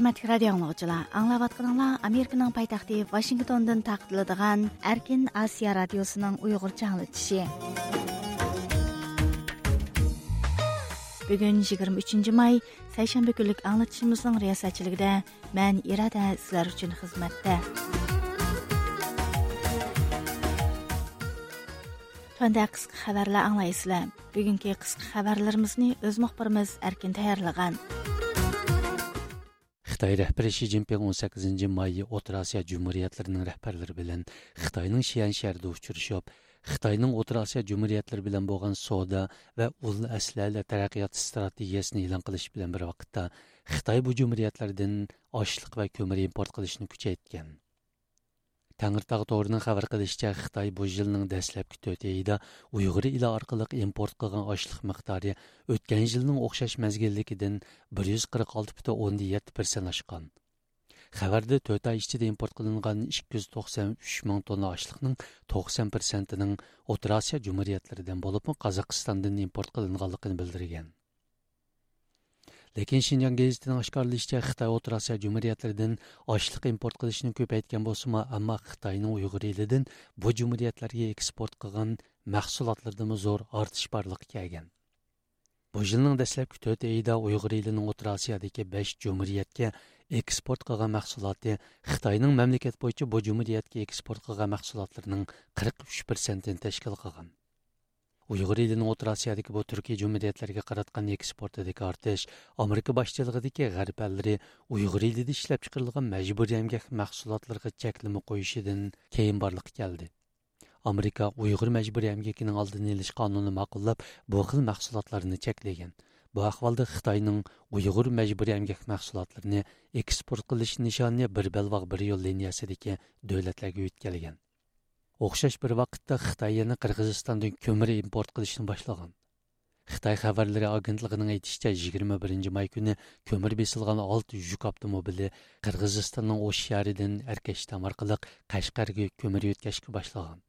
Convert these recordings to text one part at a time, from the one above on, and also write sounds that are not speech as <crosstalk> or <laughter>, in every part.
Hürmetli radio anlıqçılar, anlavatqanlar Amerikanın paytaxtı Washingtondan taqdirladigan Erkin Asiya radiosunun Uyğurcha anlatışı. Бүгін 23 май сәйшәмбе күнлек аңлатышымызның риясәтчілігінде мен Ирада сілер үшін хизмәттә. Төнді қысқы хабарлар аңлайсызлар. Бүгінгі қысқы хабарларымызны өз мұхбарымыз әркен тәйярлаған. Xitoy rəhbəri Shi Jinping 18 may O'rta Osiyo Jumhuriyatlarining rahbarlari bilan Xitoyning Xian shahrida uchrashib, Xitoyning O'rta Osiyo Jumhuriyatlari bilan bo'lgan savdo va ul aslalar taraqqiyot strategiyasini e'lon qilish bilan bir vaqtda Xitoy bu jumhuriyatlardan oshliq va ko'mir import qilishni kuchaytgan. Tangirtog торының xabar қылышча Xitoy bu yilning dastlabki 4 oyida Uyg'ur ila orqali import қылған oshliq miqdori o'tgan yilning o'xshash mazgilligidan 146.7% oshgan. Xabarda 4 oy ichida import qilingan 293 ming tonna oshliqning 90%ning O'rta Osiyo jumhuriyatlaridan bo'lib, Qozog'istondan import qilinganligini bildirgan. Lekin shinjon gazitining oshkorlashicha xitoy o'rta osiyo jumhuriyatlaridan oshliq import qilishni ko'paytgan bo'lsimi ammo xitoyning uyg'ur elidan bu jumuriyatlarga eksport qilgan mahsulotlardami zo'r ortish borligi kelgan. Bu yilning dastlabki to'rt oyida uyg'ur elining o'rta osiyodagi besh jumuriyatga eksport qilgan mahsuloti xitoyning mamlakat bo'yicha bu jumuriyatga eksport qilgan mahsulotlarning qirq uch persentini tashkil qilgan. Uyg'ur elining o'rta osiyodagi bu turkiy jumidiyatlarga qaratgan eksportidagi ortish amerika boshchiligidagi g'arb allari uyg'ur elida ishlab chiqarilgan majburiy emgak mahsulotlarga cheklama qo'yishidan keyin borliq keldi. Amerika uyg'ur majburiy emgakining oldini olish qonunini ma'qullab bu xil mahsulotlarni cheklagan. Bu ahvolda xitoyning uyg'ur majburiy emgak mahsulotlarini eksport qilish nishoni bir balvoq bir yo'l liniyasidagi davlatlarga o'tkazgan o'xshash bir vaqtda xitoy yana qirg'izistondan ko'mir import qilishni boshlagan. Xitoy xabarlari agentligining aytishicha yigirma birinchi may kuni ko'mir besilgan olti yuk avtomobili qirg'izistonning o'sh shahridan arkashtam orqali qashqarga ko'mir yetkazishga boshlagan.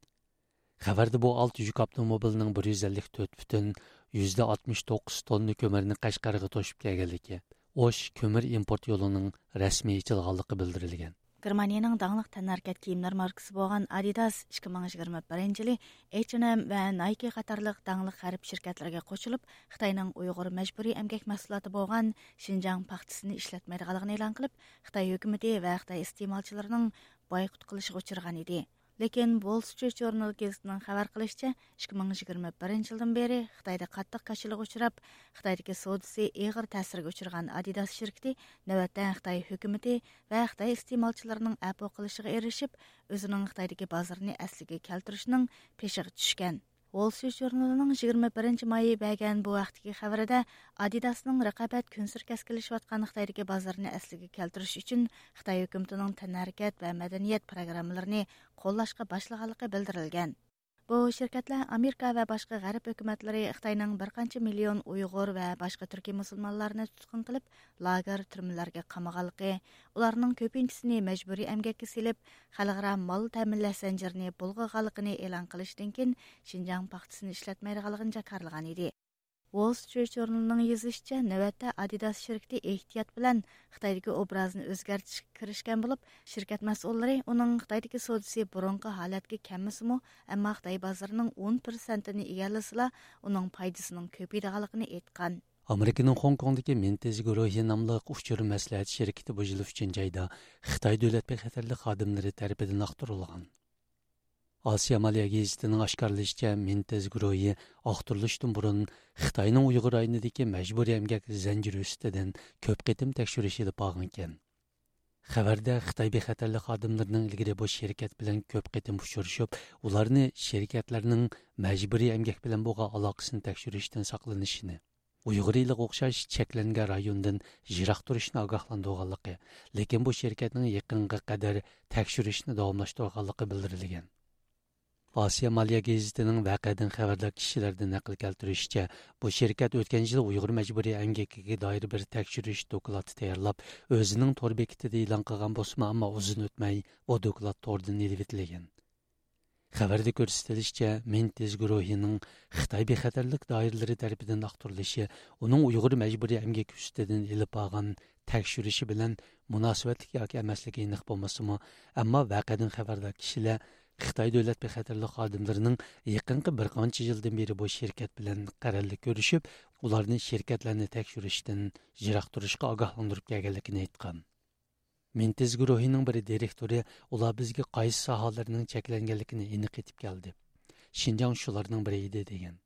Xabarda bu olti yuk avtomobilning bir yuz ellik to'rt butun yuzda oltmish to'qqiz tonna ko'mirni qashqarga to'shib kelganligi o'sh ko'mir import yo'lining rasmiy ichilganligi bildirilgan. Германияның даңлык тәнәркәт киемнәр маркасы булган Adidas 2021 елы H&M ва Nike катарлык даңлык хәрб şirkәтләргә кушылып, Хитаенның уйгыр мәҗбүри әмгәк мәхсулаты булган Шинҗаң пахтасын эшләтмәйдиганлыгын элан кылып, Хитаи хөкүмәте ва Хитаи истемалчыларының бойкот кылышыга учраган иде. Lekin Wall Street Journal gazetining xabar qilishicha, 2021 yildan beri Xitoyda qattiq qachilik uchrab, Xitoydagi savdosi og'ir ta'sirga uchragan Adidas shirkati navbatda Xitoy hukumati va Xitoy iste'molchilarining apo qilishiga erishib, o'zining Xitoydagi bozorini asliga keltirishning peshiga tushgan. Волсюс журналының 21 майы бәген бұл вақтығы қабірді Адидасының рақабәт күнсір кәскіліші ватқан Қытайдығы базарыны әслігі кәлтіріш үшін Қытай өкімтінің тәнәркет бә мәдениет программаларыны қоллашқа башлығалықы білдірілген. Бу şirketler Америка ва башка гарип хөкүмәтләре Хитаенның бер канча миллион уйгыр ва башка төрки мусулманларны туткын кылып, лагер төрмәләргә камаганлыгы, уларның көпинчесен мәҗбүри әмгәккә силеп, халыкара мал тәминләш зәнҗирен булгаганлыгын элан кылыштан кин Шинҗаң пахтасын эшләтмәйдиганлыгын jakарлаган иде. Wall Street Journal'ның yazışıca növətdə Adidas şirkəti білән. bilən образын obrazını özgərtiş болып, шіркет şirkət оның onun Xitaydakı бұрынғы burunqı halətki kəmisimu, әмі Xitay базарының 10%-ni igəllisila оның пайдысының köpəydiğalıqını etqan. Amerikaның Hong Kongdagi Mintez guruhi nomliq uchur bu Asiya Maliya gezitinin oshkorlashicha Mintez guruhi oqtirilishdan burun Xitoyning Uyğur rayonidagi majburiy emgak zanjiri ustidan ko'p qitim tekshirish ilib borgan ekan. Xabarda Xitoy bexatarlik xodimlarining ilgari bu shirkat bilan ko'p qitim uchrashib, ularni shirkatlarning majburiy emgak bilan bo'lgan aloqasini tekshirishdan saqlanishini uyg'uriylik o'xshash cheklangan rayondan yiroq turishni ogohlantirganligi lekin bu shirkatning yaqinga qadar tekshirishni davomlashtirganligi bildirilgan Asiya Maliya gazetinin vəqədən xəbərlər kişilərdən nəql gəltirişcə, bu şirkət ötən il Uyğur məcburi əmgəkiyə dair bir təkşiriş dokulatı təyirlab, özünün tor bekitində elan qılğan bosma amma uzun ötməy o dokulat tordan elvitilgan. Xəbərdə göstərilişcə, Mintiz guruhining Xitay bexəterlik dairələri tərəfindən aqtırılışı, onun Uyğur məcburi əmgək üstüdən elib ağan təkşirişi bilan münasibətlik yoki əməsligi aniq bolmasımı, amma vəqədən xəbərdar kişilər Xitoy davlat bexatarlik xodimlarining yaqinqi bir qancha yildan beri bu shirkat bilan qarorli ko'rishib, ularni shirkatlarni tekshirishdan yiroq turishga ogohlantirib kelganligini aytgan. Mintiz guruhining bir direktori ular bizga qaysi sohalarning cheklanganligini aniq etib keldi. Shinjang shularning biri edi degan.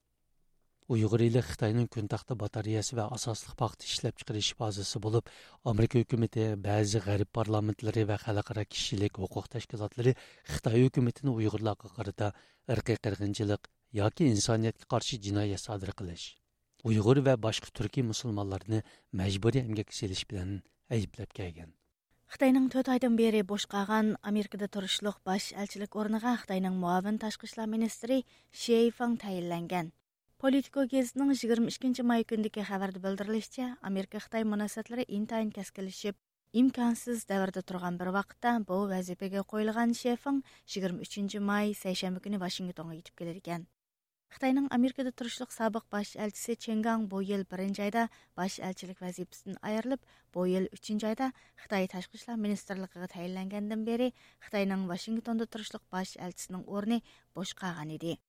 Uyghur ili Xitoyning kun taxta batareyasi va asosli paxta ishlab chiqarish bazasi bo'lib, Amerika hukumati, ba'zi g'arb parlamentlari va xalqaro kishilik huquq tashkilotlari Xitoy hukumatini Uyg'urlarga qarata irqiy qirg'inchilik yoki insoniyatga qarshi jinoyat sodir qilish, Uyg'ur va boshqa turkiy musulmonlarni majburiy emgak selish bilan ayblab kelgan. Xitayning 4 oydan beri qalğan Amerikada turishliq bosh elchilik o'rniga Xitoyning muavin tashqi ishlar ministri Shey Fang tayinlangan. Politico gezitining 22 may kundagi xabarda bildirilishicha, Amerika Xitoy munosabatlari intayin keskinlashib, imkonsiz davrda turgan bir vaqtda bu vazifaga qo'yilgan Shefang 23 may seshanba kuni Washingtonga yetib kelar ekan. Xitayning Amerikada turishliq sobiq bosh elchisi Chengang bu yil birinchi oyda bosh elchilik vazifasidan ayrilib, bu yil uchinchi oyda Xitoy tashqi ishlar ministrligiga tayinlangandan beri Xitoyning Washingtonda turishliq bosh elchisining o'rni bo'sh qolgan edi.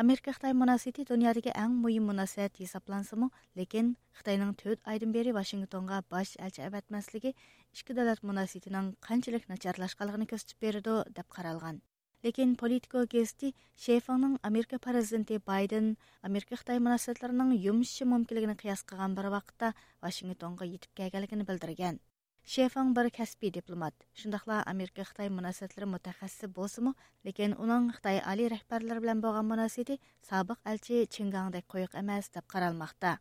Америка Хытай мөнәсәбәте дөньядагы иң мөһим мөнәсәбәт хисаплансымы, ләкин Хытайның 4 айдан бери Вашингтонга баш элче әвәтмәслеге ички дәүләт мөнәсәбәтенең канчалык начарлашканлыгын күрсәтеп берде дип каралган. Ләкин политико гезити Шейфаңның Америка президенты Байден Америка Хытай мөнәсәбәтләренең йомышы мөмкинлегенә кыяс кылган бер вакытта Вашингтонга йетеп килгәнлеген белдергән. Шефан бір кәсіби дипломат, шындақла Америка-Қытай мұнасатлары мұтәхәссі болсымы, лекен оның Қытай али рәхбәрлер білән болған мұнасеті сабық әлчі Чингаңдай қойық әмәс деп қаралмақта.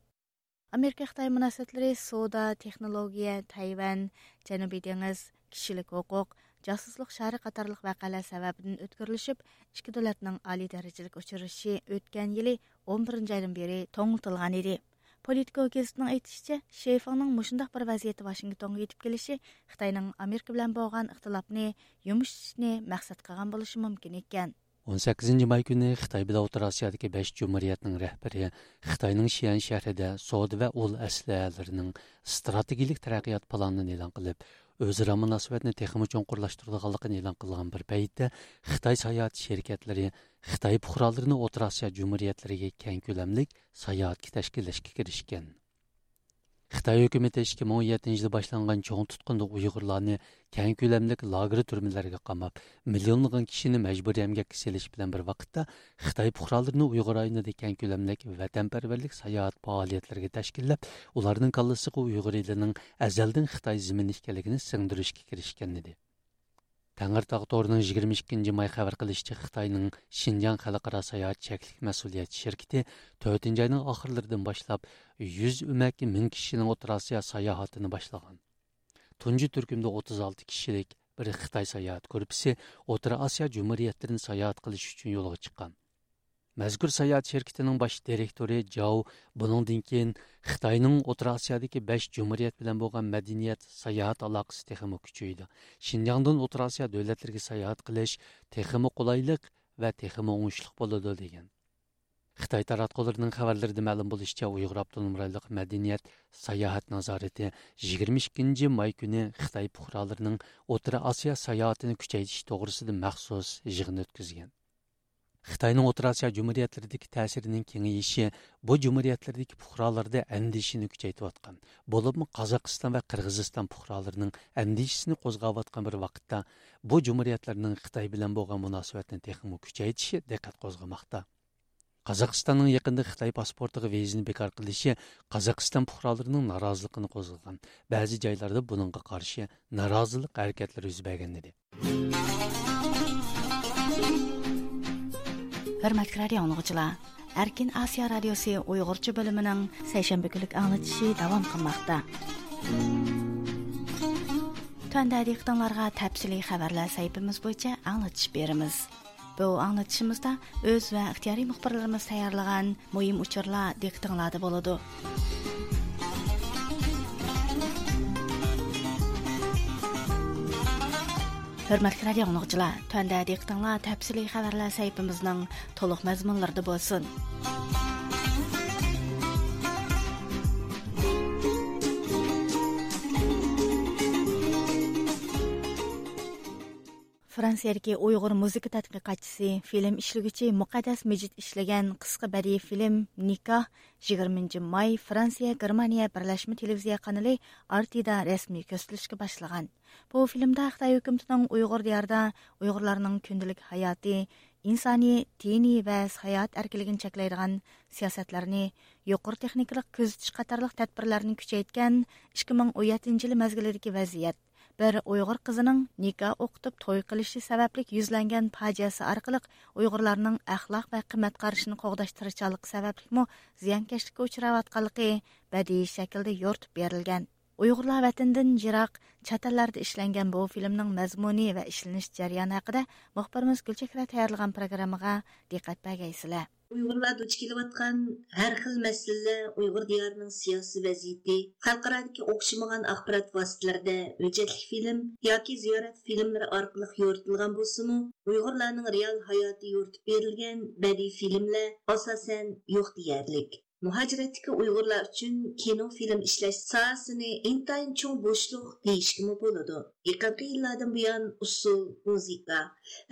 Америка-Қытай мұнасатлары сода, технология, Тайван, Жәнуби деңіз, кішілік оқуқ, жасуслық шары қатарлық вәқәлә сәбәбінен өткірілішіп, ішкі дөләтнің али дәрежелік өшіріші өткен елі 11 айдан бері тоңылтылған еді. Политика газетінің айтышча, Шейфаңның мұшындақ бір вазиеті Вашингтонға етіп келіші, Қытайның Америка білән болған ұқтылапны, жұмыш ішіне мәқсат қаған болышы мүмкін екен. 18 май күні Қытай білі Отыр Асиядығы 5 Cumhuriyetінің рәхбері Қытайның Шиян шәһәрендә соды ва ул әсләләренең стратегик тәрәқият планын элан кылып, o'zaro munosabatni texmi cho'nqurlashtirganligini елан қылған бір paytda Қытай sayohat sherikatlari xitoy puqrolarini O'rta Osiyo Cumhuriyetleriga keng ko'lamlik sayohatga tashkillashga kirishgan. xitoy hukumati ikki ming o'n yettinchi ildə boshlangan çoğ tutqunda uyg'urlarni keng ko'lamlik lager turmalariga qamab, millionlagan kishini məcburi əmgəkə seliş bilan bir vaqtda Xitay puqrolarini Uyğur ayınında keng ko'lamlik vatanparvarlik sayohat fəaliyyətlərinə tashkillab onların qallısıqı Uyğur elinin əzəldən Xitay zimini ikənligini singdirishə kirishgan edi Тәңіртақ торының 22-нче май хәбәр кылышчы Хитаенның шинжан қалықыра саяхат чеклек мәсуліет şirkәте 4-нче айның ахырларыдан башлап 100 үмәки 1000 кішінің Отыр Азия саяхатын башлаган. Тунҗи төркемдә 36 кішілік бір Қытай саяхат күрпесе отыра Азия җумһуриятларын саяхат қылыш үшін юлга чыққан. Мәзкур саят şirketining bosh direktori Jao buningdan keyin Xitoyning O'rta Osiyodagi 5 jumhuriyat bilan bo'lgan madaniyat sayohat aloqasi texmi kuchaydi. Shinjongdan O'rta Osiyo davlatlariga sayohat qilish texmi qulaylik va texmi o'ngishli bo'ladi degan. Xitoy taratqullarining xabarlarida ma'lum bo'lishicha, Uyg'ur avtonom rayonlik madaniyat sayohat nazorati 22 may kuni Xitoy fuqarolarining O'rta Osiyo sayohatini kuchaytirish to'g'risida maxsus yig'in o'tkazgan. Xitoyning O'rta Osiyo jumuriyatlaridagi ta'sirining kengayishi bu jumuriyatlardagi fuqarolarda andishini kuchaytirayotgan. Bo'libmi Qozog'iston va Qirg'iziston fuqarolarining andishini qo'zg'ayotgan bir vaqtda bu jumuriyatlarning Xitoy bilan bo'lgan munosabatni texmo kuchaytirishi diqqat qo'zg'amoqda. Qozog'istonning yaqinda Xitoy pasportiga vizani bekor qilishi Qozog'iston fuqarolarining noroziligini qo'zg'agan. Ba'zi joylarda buningga qarshi norozilik harakatlari yuz bergan edi. Hörmətli radio dinləyicilər, Erkin Asiya Radyosu Uyg'urcha bo'limining seshanba kunlik anglatishi davom qilmoqda. Tuanda diqqətinizə təfsili xəbərlər səhifəmiz boyunca anlatış berimiz. Bu anlatışımızda öz və ixtiyari müxbirlərimiz tayarlagan mühim uçurlar diqqətinizdə болады. Hörmətli radio dinləyicilər, təndə diqqətinizə təfsili xəbərlər səhifəmizin toliq məzmunlarında bolsun. Fransiyadagi Uyg'ur muzika tadqiqotchisi, film ishlaguvchi Muqaddas Mijid ishlagan qisqa badiiy film Nikoh 20 may Fransiya Germaniya birlashma televiziya kanali RTda rasmiy ko'rsatilishga boshlagan. Bu filmda Xitoy hukumatining Uyg'ur diyorida Uyg'urlarning kundalik hayoti, insoniy, diniy va hayot erkinligini cheklaydigan siyosatlarni, yuqori texnikalik kuzatish tadbirlarni kuchaytgan 2017 yil mazgilidagi vaziyat bir uyg'ur qizining nikoh o'qitib to'y qilishi sababli yuzlangan fojiasi orqali uyg'urlarning axloq va qimmat qarashini qo'g'dash tirishchanligi sababli ziyonkashlikka uchrayotganligi badiiy shaklda yo'rtib berilgan. Uyg'urlar vatandan jiroq chet ishlangan bu filmning mazmuni va ishlanish jarayoni haqida muxbirimiz gulchehra tayyorlagan programmaga diqqat bergaysizlar uyg'urlar duch kelayotgan har xil masalalar uyg'ur diyorining siyosiy vaziyati xalqarodagi o'xshamagan axborot vositalarida hujjatli film yoki ziyorat filmlari orqali yo'ritilgan bo'lsimi uyg'urlarning real hayoti yo'ritib berilgan badiiy filmlar asosan yo'q deyarlik. muhacirətdəki Uyğurlar üçün kino film işləş sahəsini intayin çox boşluq deyişkimi boladı. Yaqınqı illərdən bu yan usul, muzika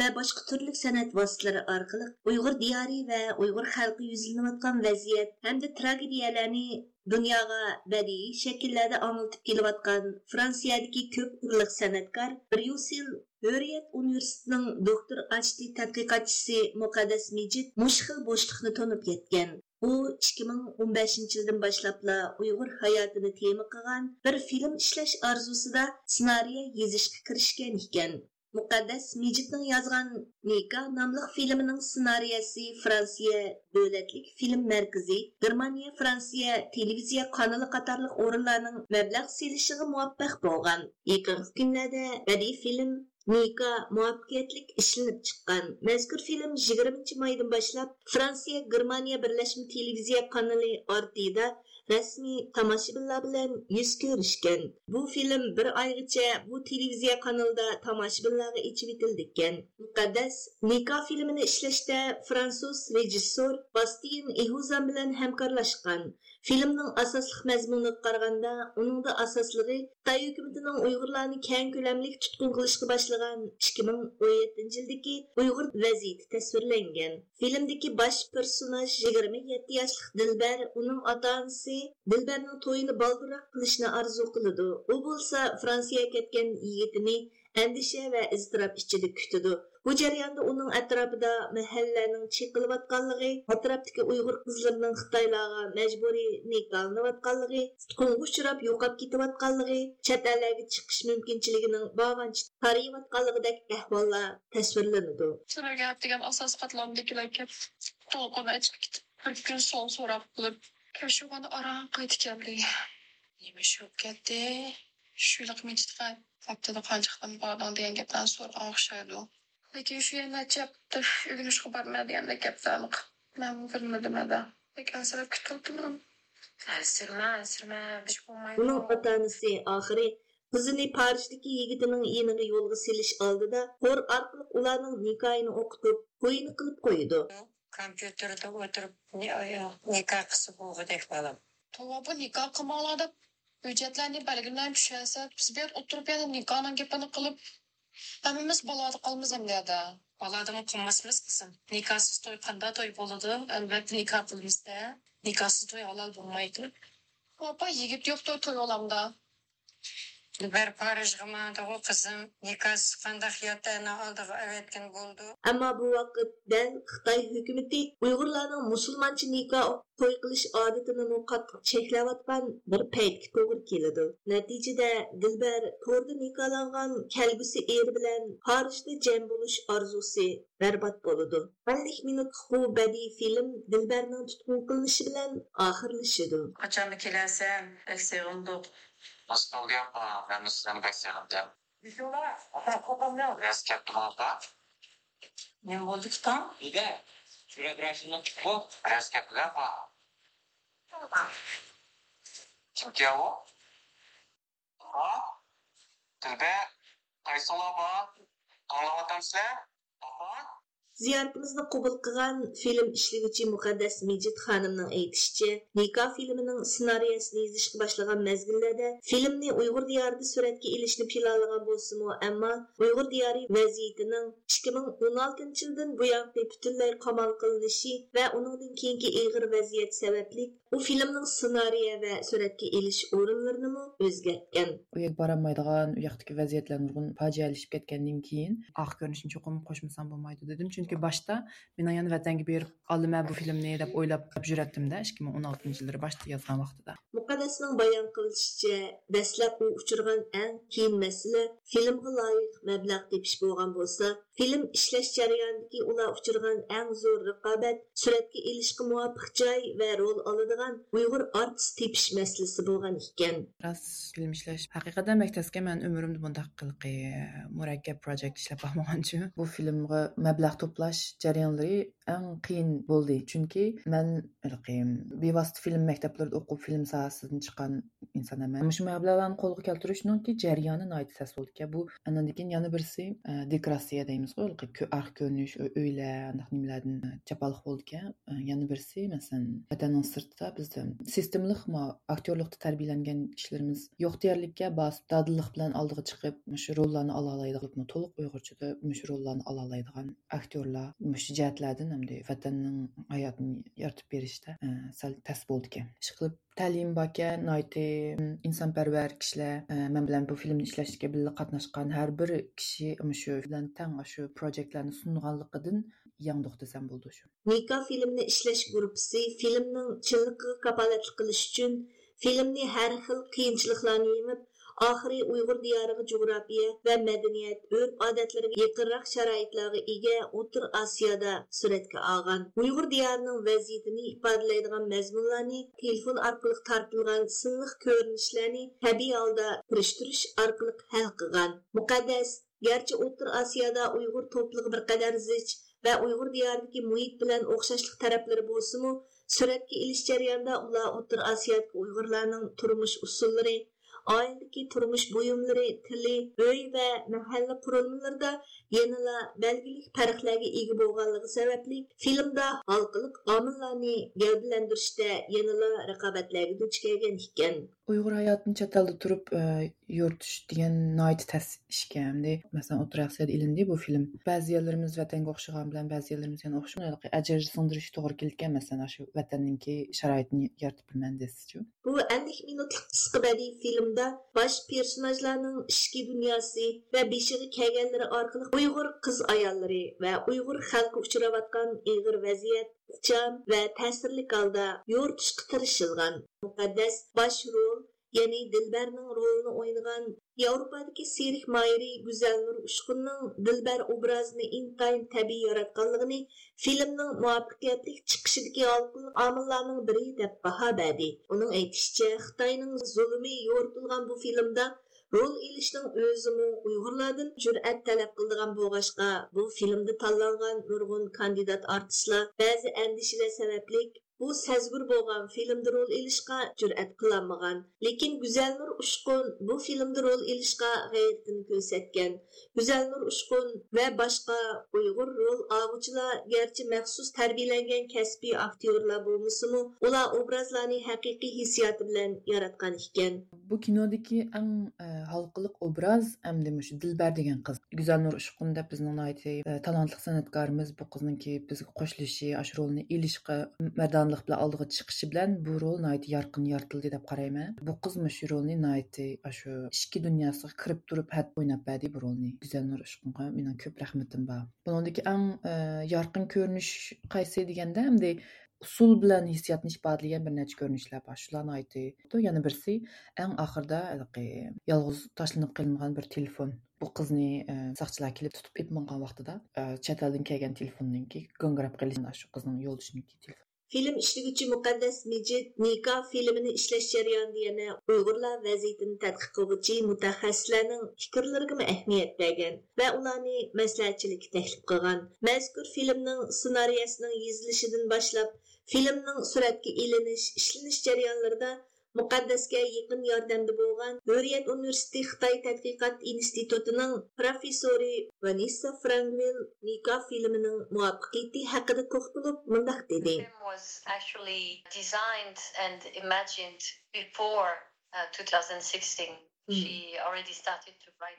və başqa türlük sənət vasitələri arqılıq Uyğur diyarı və Uyğur xalqı yüzlənətən vəziyyət həm də tragediyalarını dunyoga badiiy shakllarda omiltib kelayotgan fransiyadagi ko'p turliq san'atkor bryussel hurriyat universitetining doktor achdi tadqiqotchisi muqaddas mejid mushxil bo'shliqni to'nib yetgan u 2015 yildan boshlabla uyg'ur hayotini tema qilgan bir film ishlash orzusida ssenariy yozishga kirishgan ekan. Muqaddas mijitning yozgan nika nomli filmining ssenariysi fransiya davlatlik film markazi germaniya fransiya televiziya kanali qatorliq o'rinlarning mablag' selishiga muvaffaq bo'lgan. Yaqin kunlarda badiiy film Nika muvaffaqiyatlik ishlanib chiqqan. Mazkur фильм 20 майдан boshlab Fransiya Germaniya birlashma televiziya kanali RT'da rasmiy tomoshabinlar bilan yuz ko'rishgan. Bu film bir oygacha bu televiziya kanalida tomoshabinlarga ichib etildikan. Muqaddas Nika filmini ishlashda француз rejissor Bastien Ehuzan bilan hamkorlashgan. Filmning asosli mazmuniga qaraganda, uningda asosligi Xitoy hukumatining Uyg'urlarni keng ko'lamli tutqun qilishga boshlagan 2017 yildagi Uyg'ur vaziyati tasvirlangan. Filmdagi bosh personaj 27 yoshli Dilbar, uning ota-onasi Dilbarning to'yini baldiroq qilishni orzu qiladi. U bo'lsa Fransiyaga ketgan yigitini andisha va iztirob ichida kutadi bu jarayonda uning atrofida mahallaning cheqilayotganligi atrofdagi uyg'ur qizlarining xitoylarga majburiy nikohlanayotganligi tutqunga uchrab yo'qolib ketayotganligi chet ellarga chiqish mumkinchiligining bog'anch tariyotganligidek ahvollar tasvirlanadi. Gap degan asos qatlamdagilarga to'lqin aytib ketib bir kun so'ng so'rab qilib kavshug'ani aran qaytib keldi nima shu ketdi shunaqa mechitga haftada qancha bording degan gapdan so'ra o'xshaydi lekin shu yerni aytyapti urinishga bormaydigandek gaplarni man bilmadim lekin ansirab kutyaptiman ansirma ansirma ish bo'lmaydi. Uning ota onasi oxiri. Qizini parishdagi yigitining yeniga yo'lga selish oldida qo'r orqali ularning nikohini o'qitib to'yini qilib qo'ydi. Kompyuterda o'tirib nikoh qilsa bo'lgudek bolam. Bu nikoh qilmoqlar deb hujjatlarni belgilan tushasa biz bu yerda o'tirib yana nikohning gapini qilib Әміміз болады қолымыз әмдеді. Баладың қылмасымыз қысым. Никасыз той қанда той болады. Әлбәтті ника Некасыз Никасыз той алал болмайды. Папа егіп жоқ той той оламда. Bir Parijga manda kızım nikahsız qandaq yatağına aldığı evetken buldu. Ammo bu vaqt dal Xitoy hukumati Uyg'urlarning musulmoncha nikoh to'y qilish odatini qattiq cheklayotgan bir paytga to'g'ri keladi. Natijada Dilbar to'rda nikohlangan kelgusi er bilan Parijda jam bo'lish orzusi barbod bo'ladi. 50 minutlik bu badiiy film Dilbarning tutqun qilinishi bilan oxirlashadi. Qachon kelasan? Eksig'indiq. Maskovga ben sizden bekleyelim. Bismillah. Ata kopam ne? Biraz kaptım alta. Ne oldu ki tam? İyi de. Şuraya драшını bu. Biraz kaptım alta. Kim ki o? Ha? Dilbe. Kaysola bak. Anlamadım size. Aha. Ziyoratimizni qabul qilgan film ishlaguvchi muqaddas Mejid xonimning aytishicha, Nikoh filmining ssenariysini yozishga boshlagan mazgillarda filmni Uyg'ur diyorida suratga ilishni planlagan bo'lsa-mu, ammo Uyg'ur diyori vaziyatining 2016 yildan buyon butunlay qamal qilinishi va uningdan keyingi ig'ir vaziyat sababli u filmning ssenariya va suratga ilish o'rinlarini o'zgartgan. u yerga boramaydigan u yoqdagi vaziyatlar nurg'un fojialashib ketgandan keyin ah, oq ko'rinishni cho'qim qo'shmasam bo'lmaydi dedim Çünki başda Minayan vətəngi bir Ali mən bu filmni deyə oylab jürətdim də 2016-cı illəri başda yazğan vaxtıda. Müqəddəsinin bayan qılışıca dəslab u uçurğan ən kiyin məsələ filmə layiq məbləğ tepiş bolğan bolsa, film ishlash jarayonidagi ular uchirgan eng zo'r raqobat suratga ilishga muvofiq joy va rol oladigan Uyg'ur artist tepish masalasi bo'lgan ekan. rost film ishlash haqiqatdan maktabga man umrimda bundaq qilqi murakkab projekt ishlab boqmaganchu bu filmga mablag' to'plash jarayonlari eng qiyin bo'ldi. Chunki man bevosita film maktablarida o'qib film sohasidan chiqqan inson eman shu mablag'larni qo'lga keltirishninki jarayoni nihoyat tas bo'ldi ekan bu andan keyin yana birisi e, dekoratsiya deymiz arx ko'rinish uylar anaqa nimalardan e, chapaloq bo'ldi ekan E, yana birisi masalan vatanning sirtida bizda sistemlik aktyorlikda tarbiyalangan kishilarimiz yo'q deyarlikka bosib dadillik bilan oldiga chiqib shu rollarni ola oladigan to'liq uyg'urchada shu rollarni ola oladigan aktyorlar shu jihatlardan mənimdi vətənin həyatını yaratıb verişdə ə, э, sal təs oldu ki. Işıqlıb təlim bakə, nayti insanpərvər kişilər, ə, э, mən bilən bu filmni işləşdikə birlə qatnaşqan hər bir kişi şu bilən tən şu proyektlərini sunğanlıqıdan yandoq desəm buldu şu. Nika filmni işləş qrupsi filmnin çınlıqı kapalatlı qılış üçün filmni hər xil qiyinçiliklarını yemib oxiri Uyg'ur diyoriga jug'rofiya va madaniyat, urf-odatlariga yaqinroq sharoitlarga ega o'tir Osiyoda suratga olgan. Uyg'ur diyorining vaziyatini ifodalaydigan mazmunlarni telefon orqali tortilgan silliq ko'rinishlarni tabiiy holda kirishtirish orqali hal qilgan. Muqaddas garchi o'tir Osiyoda Uyg'ur to'pligi bir qadar zich va Uyg'ur diyoridagi muhit bilan o'xshashlik taraflari bo'lsinu suratga ilish jarayonida ular o'tir Osiyodagi Uyg'urlarning turmush usullari, oiladagi turmush buyumlari, tili, uy va mahalla qurilmalarida yanala belgilik farqlarga ega bo'lganligi sababli filmda xalqlik omillarni gavdalantirishda yanala raqobatlarga duch kelgan ekan. Uyğur həyatını çətalda turub e, yurduş deyən nəhayət təs işgəndi. Məsələn, Otraqsiyada ilindi bu film. Bəzi yerlərimiz vətənə oxşayan bilən, bəzi yerlərimiz yəni oxşamır. Əcər sındırış doğru gələn məsələn, aşı vətəninki şəraitini yaratıb bilmən desizçü. Bu 50 minutluq qısqa bədii filmdə baş personajların işki dünyası və beşiği kəgənləri arqılıq Uyğur qız ayalları və Uyğur xalqı uçuravatqan iğir vəziyyət ixcham va ta'sirli holda yoritishga tirishilgan. Muqaddas bosh rol ya'ni Dilbarning rolini o'ynagan Yevropadagi serik mayri go'zalnur Ushqunning Dilbar obrazini intayin tabiiy yaratganligini filmning muvaffaqiyatli chiqishidagi olqin omillarning biri deb baho berdi. Uning aytishicha, Xitoyning zulmi yoritilgan bu filmda rol ilishning o'zimi Uyg'urlardan jur'at talab qildigan bo'lg'ashqa bu filmda tanlangan nurg'un kandidat artistlar ba'zi andishalar sabablik bu sezgur bo'lgan filmda rol ilishga jur'at qilolmagan lekin Güzelnur Ushqun bu filmda rol ilishga g'ayratini ko'rsatgan Güzelnur Ushqun va boshqa Uyg'ur rol olg'uchilar garchi maxsus tarbiyalangan kasbiy aktyorlar bo'lmasa ular obrazlarni haqiqiy hissiyoti bilan yaratgan ekan bu kinodagi eng halqiliq obraz hamda shu dilbar degan qiz guzalnur ushqun deb bizning talantli san'atkorimiz bu qizninki bizga qo'shilishi shu rolni ilishqa mardonlik bilan oldiga chiqishi bilan bu rol yorqin yoritildi deb qarayman. Bu qiz shu rolni shu ichki dunyosiga kirib turib hat o'ynab berdi bu rolni. Guzalnur ushqunga mening ko'p rahmatim bor. Buningdagi eng e, yorqin ko'rinish qaysi deganda hamda usul bilan hissiyotni ifodalagan bir necha ko'rinishlar bor. Shularni aytdi yana birisi eng oxirida e, yolg'iz tashlanib qilingan bir telefon. Bu qizni e, soqchilar kelib tutib ib mingan vaqtida e, chet eldan kelgan telefonniki go'ngirab qilish shu qizning yo'ldoshiniki telefon. Film işləyicisi Müqəddəs Mecid Nika filmini işləş jarayonida yana Uyğurlar vəziyyətini tədqiq qılğıcı mütəxəssislərin fikirlərinə əhmiyyət verən və onları məsləhətçilik təklif qılğan. Məzkur filmnin ssenariyasının yazılışından başlab filmnin sürətə iliniş, işləniş jarayonlarında muqaddasga yaqin yordamda bo'lgan Hurriyet universiteti xitoy tadqiqot institutining professori vanessa frankvil nika filmining muvaffaqiyati haqida to'xtalib mundoq dedi. Was actually designed and imagined before uh, 2016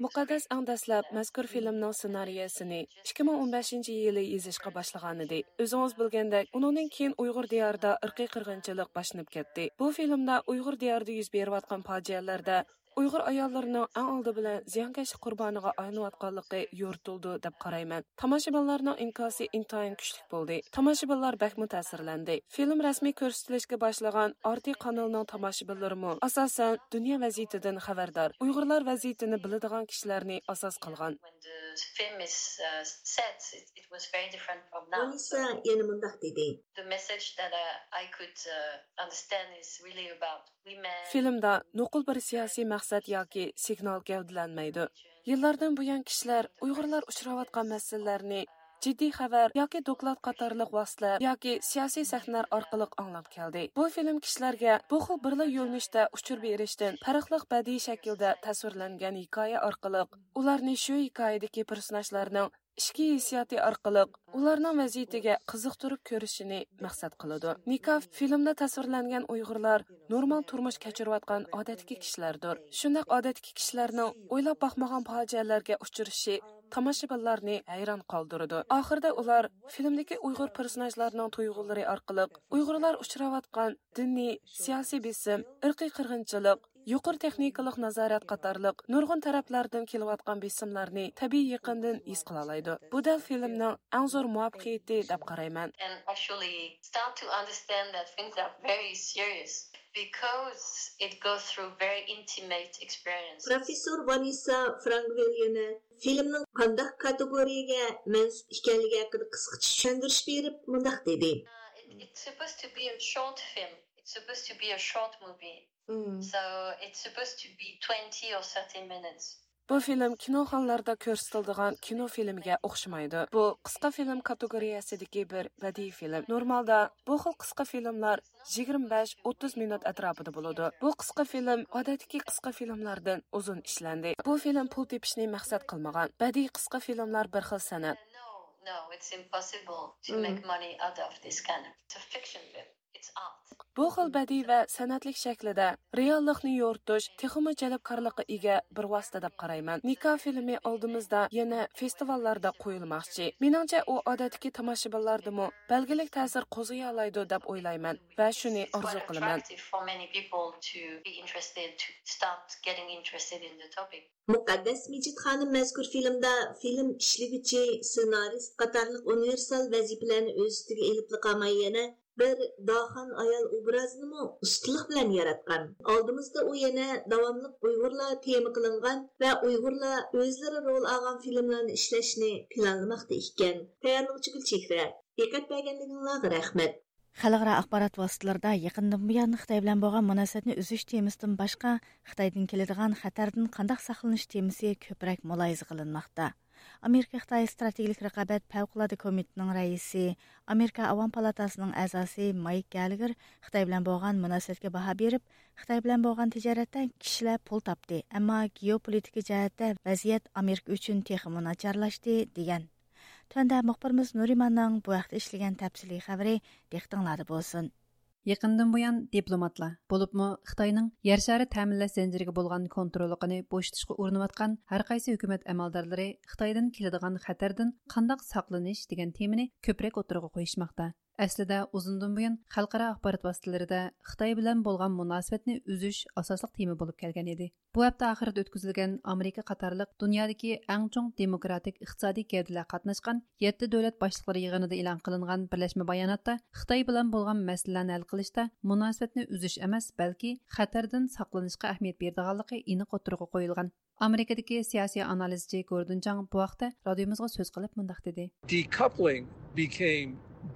muqaddas ang dastlab mazkur filmning ssenariyasini 2015 yili yozishga boshlagan edi. O'zingiz bilgandek uningdan keyin uyg'ur diyorida irqiy qirg'inchilik boshlanib ketdi. Bu filmda uyg'ur diyorida yuz berayotgan fojialarda uyg'ur ayollarining eng oldi bilan ziyonkashlik qurboniga aylanayotganligi yo'ritildi deb qarayman. Tomoshabinlarning inkosi intayin kuchli bo'ldi. Tomoshabinlar bakmu ta'sirlandi. Film rasmiy ko'rsatilishga boshlagan arti kanalining tomoshabinlarimi asosan dunyo vaziyatidan xabardor. Uyg'urlar vaziyatini biladigan kishilarni asos qilgan. Munisa yana mundoq dedi. The message that uh, I could uh, understand is really about Filmda nuqul bir siyosiy maqsad yoki signal gavdilanmaydi. Yillardan buyon kishilar Uyg'urlar uchrayotgan masalalarni jiddiy xabar yoki doklad qatorliq vositalar yoki siyosiy sahnalar orqali anglab keldi. Bu film kishilarga bu xil birla yo'nalishda uchur berishdan farqli badiiy shaklda tasvirlangan hikoya orqali ularni shu hikoyadagi personajlarning ishki hissiyoti orqali ularning vaziyatiga qiziqtirib ko'rishini maqsad qiladi. Nikof filmda tasvirlangan uyg'urlar normal turmush kechirayotgan odatki kishilardir. Shundoq odatki kishilarning o'ylab boqmagan fojialarga uchrashi tomoshabinlarni hayron qoldirdi oxirida ular filmdagi uyg'ur personajlarining tuyg'ulari orqali uyg'urlar uchrayotgan diniy siyosiy besim irqiy qirg'inchilik yuqori texnikalik nazorat qatorliq nurg'un taraflardan kelayotgan besimlarni tabiiy yaqindan his qila oladi bu da filmning eng zo'r muvaffaqiyati deb qarayman because it goes through very intimate experience. Professor Vanessa Frankville filmning qandaq kategoriyaga mansub ekanligi haqida qisqacha tushuntirish berib mundaq dedi. Uh, it's supposed to be a short film. It's supposed to be a short movie. Mm. So it's supposed to be 20 or 30 minutes. Bu film kinoxonlarda ko'rsatiladigan kino filmiga o'xshamaydi. Bu qisqa film kategoriyasidagi bir badiiy film. Normalda bu xil qisqa filmlar 25-30 minut atrofida bo'ladi. Bu qisqa film odatdagi qisqa filmlardan uzun ishlandi. Bu film pul tepishni maqsad qilmagan. Badiiy qisqa filmlar bir xil san'at. No, no, it's impossible to mm. make money out of this kind of. It's a fiction film. Bu xil badiiy va san'atlik shaklida reallikni yo'ritish texmi jalbkorlikqa ega bir vosita deb qarayman. Nika filmi oldimizda yana festivallarda qo'yilmoqchi. Meningcha u odatdagi tomoshabinlardimi belgilik ta'sir qo'zg'ay oladi deb o'ylayman va shuni orzu qilaman. Muqaddas Mijit xonim mazkur filmda film ishlaguvchi ssenarist qatorliq universal vazifalarni o'z ustiga elib qolmay yana bir dahan ayol obrazini ustiliq bilan yaratgan. Oldimizda u yana davomli Uyg'urlar tema qilingan va Uyg'urlar o'zlari rol olgan filmlarni ishlashni planlamoqda ekan. Tayyorlovchi Gulchehra, diqqat berganligingizga rahmat. Xalqaro axborot vositalarida yaqindan buyon Xitoy bilan bo'lgan munosabatni uzish temasidan boshqa Xitoydan keladigan xatardan saqlanish temasi ko'proq qilinmoqda. Америка Хытай стратегик рәқабәт фәвқулады комитетінің рәисе, Америка Аван палатасының әгъзасы Майк Гәлгер Хытай белән булган мөнәсәбәткә баһа биреп, Хытай белән булган пул тапты, әмма геополитика җәһәттә вазият Америка өчен техимы начарлашты деген. Төнді мөхбирмиз Нуриманның бу вакытта тәпсілі тәфсилий хәбәре болсын. Якындан буян дипломатлар, болыпмы Хитаенның яр шары тәминләш зәнҗириге булган контролыгыны бошытышка урынып аткан һәр кайсы хөкүмәт әмәлдарлары Хитаендан килдиган хәтердән кандай сакланыш дигән теманы көпрәк отырыгы куешмакта. Әслидә uzundan буен халыкара ахбарат васиталарында Хытай белән булган мөнәсәбәтне үзүш асаслык tema булып калган иде. Bu апта ахырда өткізілген Америка-қатарлық, дөньядагы иң чоң демократик иктисади кәдәләр катнашкан 7 дәүләт башлыклары йыгынында элан кылынган берләшмә баянатта Хытай белән булган мәсьәләне хәл кылышта мөнәсәбәтне emas, бәлки хәтердән сакланышка әһмият бердигәнлеге iniq отырыгы коелган. Америкадагы сиясәт аналитикы Гордон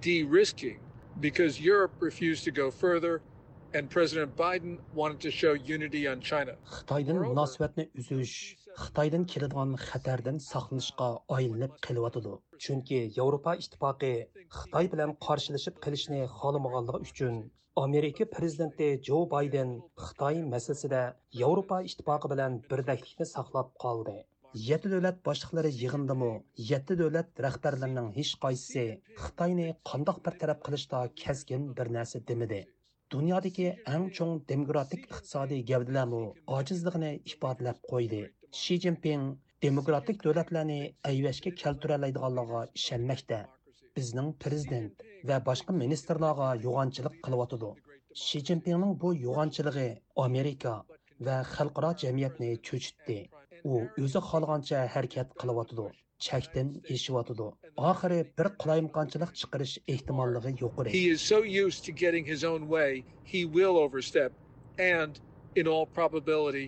de-risking because Europe refused to go further and President Biden wanted to show unity on China. Xitoydan munosabatni uzish Xitoydan keladigan xatardan saqlanishga aylanib qelyotidi. Chunki Yevropa ittifoqi Xitoy bilan qarshilashib qilishni xohlamaganligi uchun Amerika prezidenti Jo Bayden Xitoy masalasida Yevropa ittifoqi bilan birdaklikni saqlab qoldi. Yetti davlat boshliqlari yig'indimi? Yetti davlat rahbarlarining hech qaysisi xitoyni qandoq bir taraf qilishda kaskin bir narsa demidi dunyodagi eng chong demokratik iqtisodiy gavdalarmi ojizligini ifodalab qo'ydi. Shi zinpin demokratik davlatlarni ayvashga keltiralaydiganligiga ishonmoqda. Bizning prezident va boshqa ministrlarga yo'g'onchilik qilyotidi. Shi zinpinning bu yo'g'onchiligi amerika va xalqaro jamiyatni cho'chitdi. U o'zi xohlagancha harakat qilyotidi chakdan eshyotidi oxiri bir qulayimqonchilik chiqarish ehtimolligi yuqori he is so used to getting his own way he will overstep and in all probability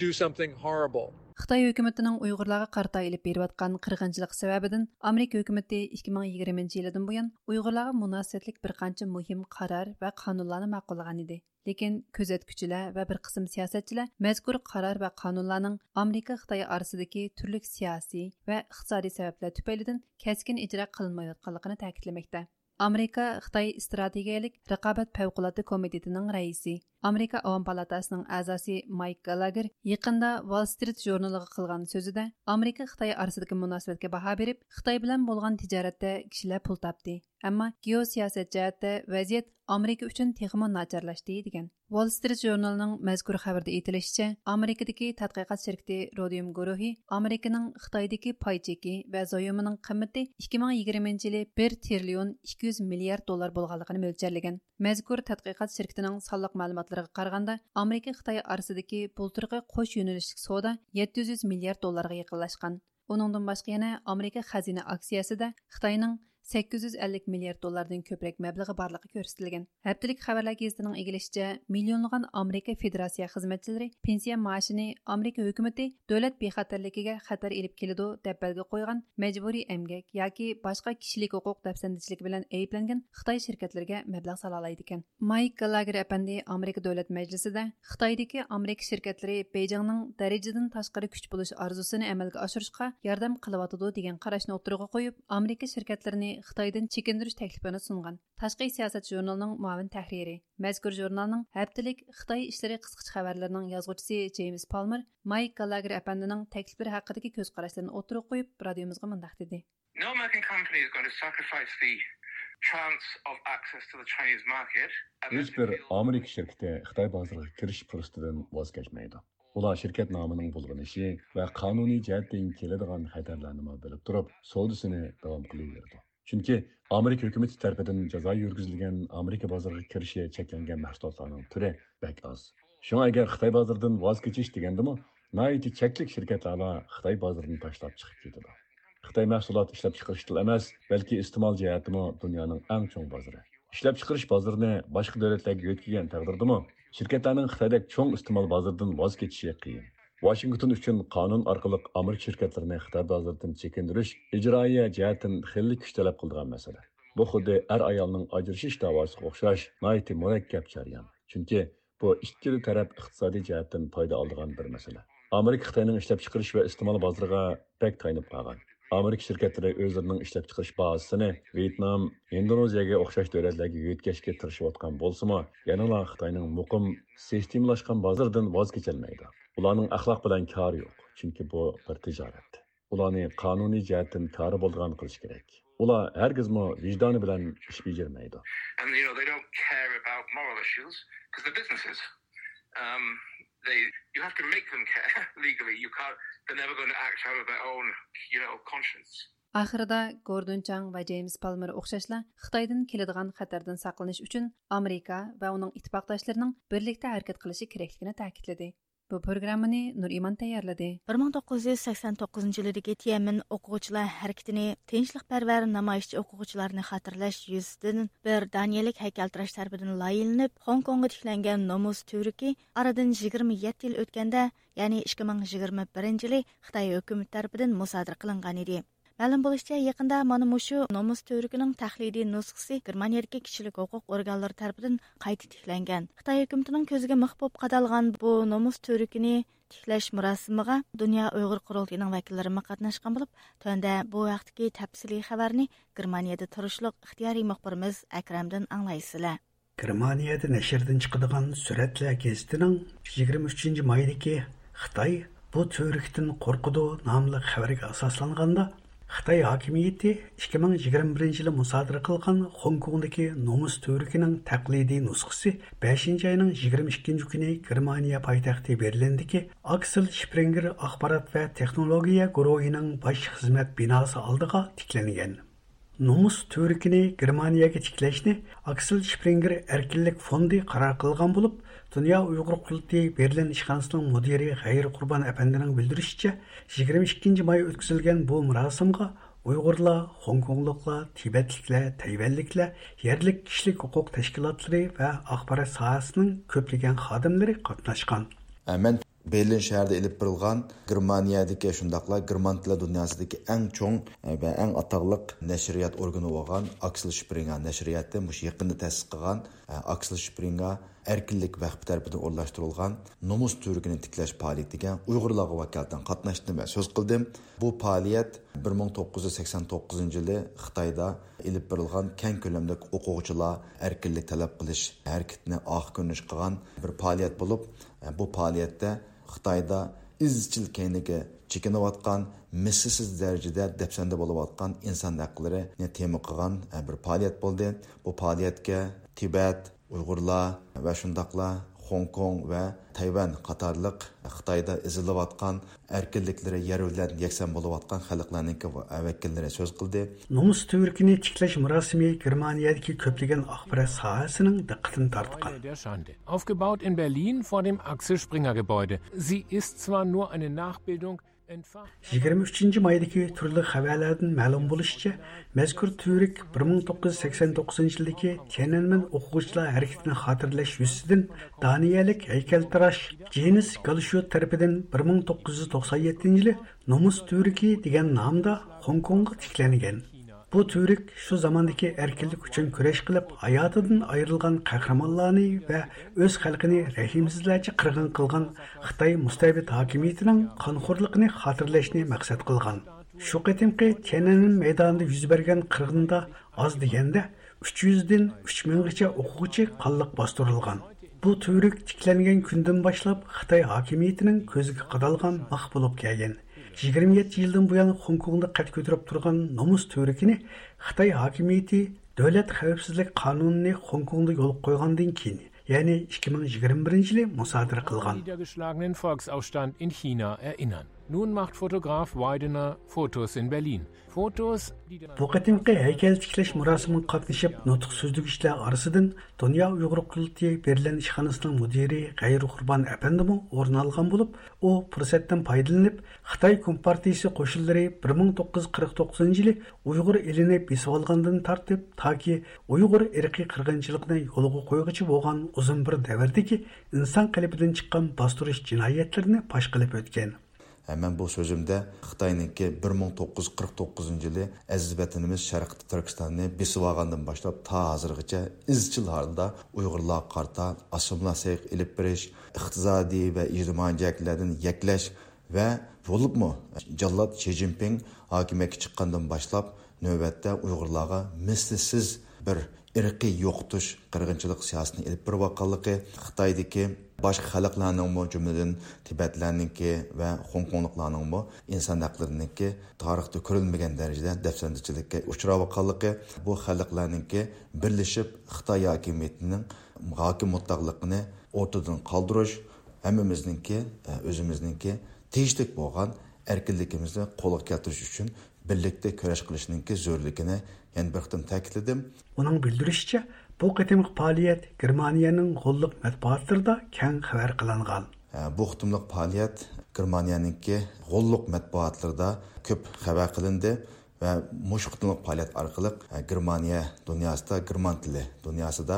do something horrible. Xitoy hökumətinin Uyğurlarga qarta elib beriyotgan qırğınçılıq səbəbindən Amerika hökuməti 2020 yildan buyan Uyğurlarga münasibətlik bir qancha muhim qarar və qanunlarni ma'qullagan edi. Lekin күзәткүчеләр ва бер кысым сиясәтчеләр мәзкур карар ва канунларның Америка Хытай арасындагы төрлек сиясәт ва икътисади сәбәпләр түпәйледән кәскен иҗра кылынмаyaтканлыгын тәэкидләмәктә. Amerika Xitoy strategiyalik raqobat favqulodda komitetining raisi, Америка Авам палатасының әзасы Майк Галагер якында Wall Street журналыға қылған сөзі де Америка Қытай арасындагы мұнасыветке баға беріп, Қытай белән болған тиҗаратта кішілі пұл тапты. Әмі геосиясет җәһәттә вәзет Америка үшін техимо начарлашты деген. Wall Street журналының мәзкур қабірді әйтелишчә, Америкадагы тадқиқат шеркті Родиум гурухи Американың Хытайдагы пай чеки ва 2020-лі 1 триллион 200 миллиард доллар болғалығын мөлчәрләгән. Мәзгур тадқиқат шеркетінің саллық мәліматларыға қарғанда, Америка Қытай арсыдыки бұлтырғы қош юнілішік сода 700 миллиард долларға еқылашқан. Оныңдың башқы Америка қазіні аксиясы да Қытайның 850 milliard dollardan ko'proq mablag'i borligi ko'rsatilgan. Haftalik xabarlar gazetining egilishicha, millionlagan Amerika Federatsiya xizmatchilari pensiya maoshini Amerika hukumatı davlat bexatarligiga xatar elib keladi deb belgi qo'ygan majburiy emgak yoki boshqa kishilik huquq dafsandachiligi bilan ayblangan Xitoy shirkatlariga mablag' sola oladi ekan. Mike Gallagher apandi Amerika davlat majlisida Xitoydagi Amerika shirkatlari Beijingning darajadan tashqari kuch bo'lish orzusini amalga oshirishga yordam qilyotidi degan qarashni o'tirg'a qo'yib, Amerika shirkatlarini Ирonni Хытайдан чекиндириш сұнған. сунган. Ташқи сиясат журналының муавин тәхрири. Мәзкур журналның һәптелек Хытай ишләре қысқыч хәбәрләренең язгычысы Джеймс Палмер Майк Галагер әпәндінің тәкліпір хакындагы көз қарашыларын отырып қойып, радиомызға мондак деді. No American company is going to sacrifice the bir Amerika shirkati Xitoy bozoriga kirish fursatidan voz kechmaydi. Ular shirkat nomining va qonuniy keladigan xatarlarni bilib turib, davom qilaverdi. Chunki Amerika hukumati tarafidan jazo yurgizilgan Amerika bozoriga kirishi cheklangan mahsulotlarning turi bak oz. Shunga agar Xitoy bozoridan voz kechish degandimi, noiti cheklik shirkatlarla Xitoy bozorini tashlab chiqib ketadi. Xitoy mahsulot ishlab chiqarish emas, balki iste'mol jihatimi dunyoning eng chong bozori. Ishlab chiqarish bozorini boshqa davlatlarga yo'tkagan taqdirdami, shirkatlarning Xitoydagi cho'ng iste'mol bozoridan voz kechishi qiyin. Washington uchun qonun orqali Amerika shirkatlarini Xitoy bozoridan chekindirish ijroiya jihatdan xilli kuch talab qiladigan masala. Bu xuddi er ayolning ajrashish davosiga o'xshash nihoyatda murakkab jarayon. Chunki bu ikkili taraf iqtisodiy jihatdan foyda oladigan bir masala. Amerika Xitoyning ishlab chiqarish va iste'mol bozoriga pek taynib qolgan. Amerika shirkatlari o'zlarining ishlab chiqarish bazasini Вьетнам, Indoneziyaga o'xshash davlatlarga yetkazishga tirishayotgan bo'lsa-mu, yana Xitoyning muqim sistemlashgan bozoridan voz kecholmaydi. Ularning axloq bilan kori yo'q chunki bu bir tijorat ularni qonuniy jihatdan kori bo'lgan qilish kerak ular hargizmi vijdoni bilan ish bajarmaydi and you know they don't care about moral issues because they're businesses. Um, they you have to make them care <laughs> legally. You can't. They're never going to act out of their own you know conscience. Ахырда Гордон Чаң ва Джеймс Палмер оқшашла хатардан сакланыш үчүн Америка ва ta'kidladi. Bu programmani Nur Iman tayyorladi. 1989 yildagi Tianmen o'quvchilar harakatini tinchlikparvar namoyishchi o'quvchilarni xotirlash yuzasidan bir daniyalik haykaltirash tarafidan loyihalanib, Hong Kongga tiklangan nomus turiki aradan 27 yil o'tganda, ya'ni 2021 yili Xitoy hukumat tarafidan musodir qilingan edi. Мәлім болышча, яқында маны мұшу номус төрігінің тәхлиди нұсқысы Германиядегі кішілік құқық органлары тарапынан қайта тикләнгән. Қытай үкіметінің көзіге мық болып қадалған бұл номус төрігіні tiklash murosimiga dunyo uyg'ur qurultiyining vakillari qatnashgan bo'lib tuanda bu vaqtdagi tafsiliy ixtiyoriy muxbirimiz akramdan anglaysizlar Хытай хакимияте 2021 жылы мұсадыры қылған Хонг Конгдагы Номус Төрүкүнүн таклидий 5. айының 22-нчү Германия пайтақты Берлиндеги Аксел Шпрингер Ақпарат вә технология гуруунун баш қызмет бинасы алдыға тикленген. Номус Төрүкүнү Германияга тиклешни Аксел Шпрингер эркинлик фонды қарар қылған болып, Dünya Uyghur Kulti Berlin İşhanasının müdiri Hayır Kurban Efendi'nin bildirişçe 22 may ötküzülgen bu mürasımga Uyghurlar, Hongkongluklar, Tibetliklar, Tayvanliklar, yerlik kişilik hukuk teşkilatları ve akbarat sahasının köplegen xadimleri katnaşkan. Әмән Берлин шәһәрендә элеп борылган Германиядәге шундыйлар Герман теле дөньясындагы чоң ва иң атаклык нәшрият органы булган Аксел Шпрингер нәшрияты муш якында тәсис кылган erkinlik vaqti tarafidan o'rlashtirilgan nomus turkini tiklash faoliyatiga uyg'urlarga vakolatdan qatnashdim va so'z qildim. Bu faoliyat 1989 yili xitoyda ilib berilgan keng ko'lamda o'quvchilar erkinlik talab qilish harakatini oq ko'rinish qilgan bir faoliyat bo'lib bu faoliyatda xitoyda izchil keyniga chekinayotgan mislsiz darajada dafsanda bo'layotgan inson haqlarini tema qilgan e, bir faoliyat bo'ldi. Bu faoliyatga tibat uyg'urlar va shundoqla Hong Kong va Tayvan qatorliq Xitoyda izilayotgan erkinliklari yer bilan yakson bo'layotgan xalqlarning vakillari so'z qildi. Nomus tüvürkini tiklash murosimi Germaniyadagi ko'plagan axborot sohasining diqqatini tortgan. Aufgebaut in Berlin vor dem Axel Springer Gebäude. Sie ist zwar nur eine Nachbildung 23 maydagi turli xabarlardan ma'lum bo'lishicha mazkur turik 1989 yildagi tiananmen o'quvchilar harakatini xotirlash yuzasidan daniyalik haykaltarash jenis galshut tarafidan 1997 yili nomus turiki degan nomda Hong Kongga tiklangan Bu Türk şu zamandaki erkinlik için küreş kılıp hayatından ayrılgan kahramanlarını ve öz halkını rehimsizlerce kırgın kılgan Xitay müstevit hakimiyetinin kanxurluğunu hatırlaşını maksat kılgan. Şu qetimki Tiananmen meydanında yüz bergen kırgında az degende 300'den 3000'gacha o'quvchi qalliq bostirilgan. Bu türük tiklengen kündün başlap Xitay hakimiyetinin közüge qadalgan maq bulup kelgen. 27 yildan buyon Hong Kongda qad ko'tarib turgan nomus to'rikini Xitoy hokimiyati davlat xavfsizlik qonunini Hong Kongda yo'l qo'ygandan keyin ya'ni 2021 yili musodara qilgan. Nun macht Fotograf Weidener Fotos in Berlin. Fotos, Bu qatimqi haykal tiklash murosimiga qatnashib nutq so'zlagishlar orasidan Dunyo Uyg'ur qurultiyi Berlin ishxonasining mudiri G'ayri Qurbon apandimi o'rin olgan bo'lib, u fursatdan foydalanib Xitoy Kompartiyasi qo'shinlari 1949 yili Uyg'ur elini besib olgandan tortib, toki Uyg'ur irqiy qirg'inchilikni yo'lga qo'yg'ichi bo'lgan uzun bir davrdagi inson qalbidan chiqqan bostirish jinoyatlarini fosh qilib o'tgan. Ә, мен бұл сөзімді Қытайныкі 1949 жылы әзіз вәтініміз Шәрқті Түркістанны бесіп алғандан башлап та азырғыча изчил халда Уйғырлар қарта ассимиляциялық иліп беріш, иқтисади ва иҗтимаи җәһәтләрдән яклаш болып мұ Жаллат Ши Цзиньпин хакимиятка чыккандан башлап нәүбәттә Уйғырларга мислсез бер irqiy yo'qotish qirg'inchilik siyosatini ilib borayotganligi xitoydagi boshqa xalqlarning jumladan tibatlarniki va xonkongliklarning inson haqlariniki tarixda ko'rilmagan darajada dafsandichilikka uchrayotganligi bu xalqlarniki birlashib xitoy hokimiyatining hokim mutlaqligini o'rtadan qoldirish hammamizniki o'zimizniki tegishli bo'lgan erkinligimizni qo'lga keltirish uchun birlikda kurash qilishninki zo'rligini yana bir qitim ta'kidladim. Uning bildirishicha bu qitimliq faoliyat germaniyaning g'olliq matbuotlarida keng xabar qilingan bu qitimliq faoliyat germaniyaniki g'olliq matbuotlarida ko'p xabar qilindi va mush qitimliq faoliyat orqali germaniya dunyosida german tili dunyosida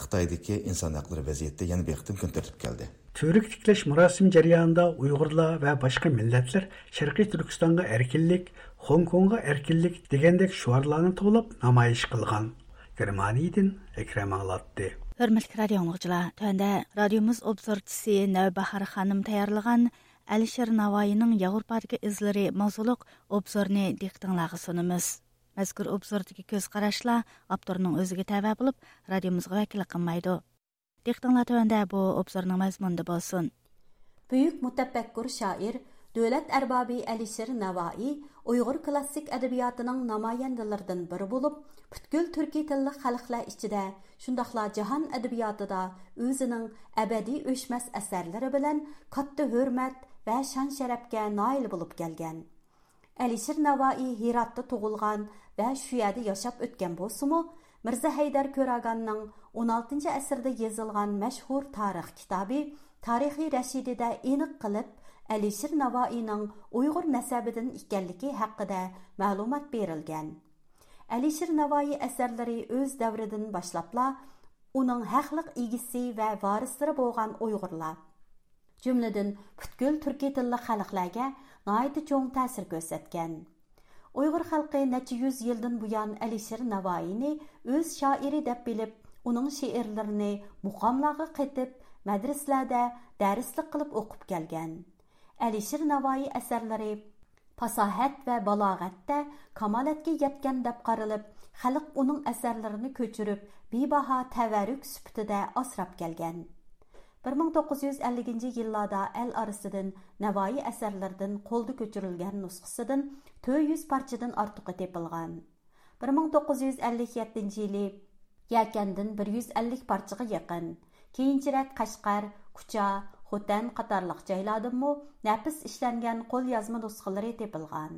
xitoydagi inson haqlari vaziyati yana bir qitim kun tartib keldi Төрік тіклеш мұрасым жариянда ұйғырлар вә башқа милләтлер Шарқи Түркістанға әркелік, Хонконга эркинлик дегендек шуарларды тоолап намайыш кылган. Германиядан Экрем Алатты. Хөрмәтле радио тыңлаучылар, төндә радиомыз обзорчысы Нәбахар ханым таярлаган Әлишер Навайының Яғур паркы изләре мазулык обзорны диктыңлагы сонымыз. Мәзкур обзордагы көз карашла авторның өзиге тәвә булып, радиомызга вәкил кылмайды. Диктыңлар төндә бу обзорның мәзмунды булсын. Бөек мутафаккур шаир davlat arbobi Alisher Navoiy Uyg'ur klassik adabiyotining namoyandalaridan biri bo'lib, butkul turkiy tilli xalqlar ichida, şundaqla jahon adabiyotida o'zining abadiy o'chmas asarlari bilan katta hurmat va şan şərəfə nail bo'lib kelgan. Alisher Navoiy Hiratda tug'ilgan va shu yerda yashab o'tgan bo'lsa-mu, Mirza Haydar Ko'raganning 16 asrda yozilgan mashhur tarix kitobi Tarixiy Rashidida aniq qilib Әлишер Наваиның уйғур нәсәбедән икәнлеге хакында мәгълүмат берилгән. Әлишер Наваи әсәрләре үз дәвридән башлапла уның хәқлык игесе ва варислары булган уйғурлар. Jumladan бүткүл түрки тилли халыкларга наайты чоң тәсир күрсәткән. Уйғур халқы нәчи йөз елдан буян Әлишер Наваини үз шаири дип билеп, уның шиирләрен муқамларга кытып, мәдрисләрдә дәреслек кылып оқып келген. Alisher Navoiy asarlari fasohat va balog'atda kamolatga yetgan deb qaralib, xalq uning asarlarini ko'chirib, bebaho tavarruk sifatida асрап kelgan. 1950 yillarda әл arasıdan Navoiy әсәрләрдән qolda köçürülgən nusxasıdan 400 парчадан артыгы тепилгән. 1957 yili Yakandın 150 parçaga yaqin. Кейинчерәк Qashqar, Kucha, Xotan qatarlıq joylardimmi nafis ishlangan qo'l yozma nusxalari tepilgan.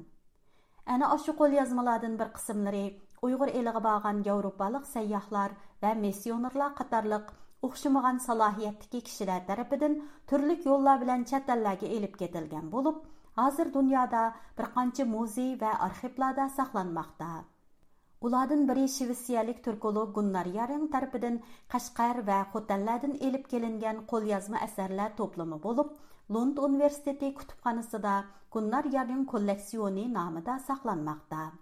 Ana shu qo'l yozmalardan bir qismlari Uyg'ur eliga borgan Yevropalik sayyohlar va missionerlar qatarlıq o'xshamagan salohiyatdagi kishilar tarafidan turli yo'llar bilan chet ellarga elib ketilgan bo'lib hozir dunyoda bir qancha muzey va arxivlarda saqlanmoqda Уладын бири Швециялык турколог Гуннар Ярен тарафыдан Кашкар ва Хотанладан элеп келингән қолъязма әсәрләр топлымы булып, Лонд университеты кутупханасында Гуннар Ярен коллекционы намыда сакланмакта.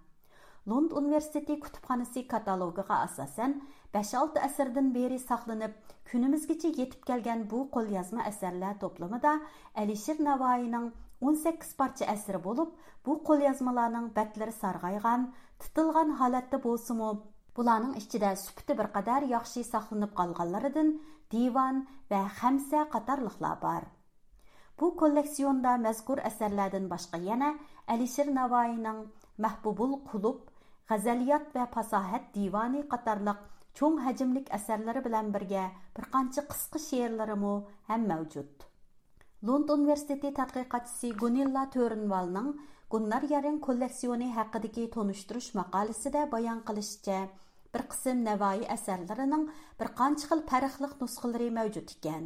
Лонд университеты кутупханасы каталогыга асасан 5-6 әсәрдән бери сакланып, күнімізгече yetib kelgan bu қолъязма әсәрләр топлымында Әлишер Наваиның 18 парча әсәре булып, бу қолъязмаларның бәтләре саргайган, tutilgan holatda bolsa-mu, bularning ichida sufati bir qadar yaxshi saqlanib qolganlaridan divan va xamsa qatorliqlar bor. Bu kolleksionda mazkur asarlardan boshqa yana Əlişir Navoiyning Mahbubul Qulub, G'azaliyat va Fasohat divani qatorliq cho'ng hajmlik asarlari bilan birga bir qancha qisqa she'rlarimi ham mavjud lond universiteti tadqiqotchisi gunilla to'rinvalning gunnar yaring kolleksioni haqidagi tonishtirish maqolasida bayon qilishicha bir qism navoiy asarlarining bir qancha xil farqli nusxalari mavjud ekan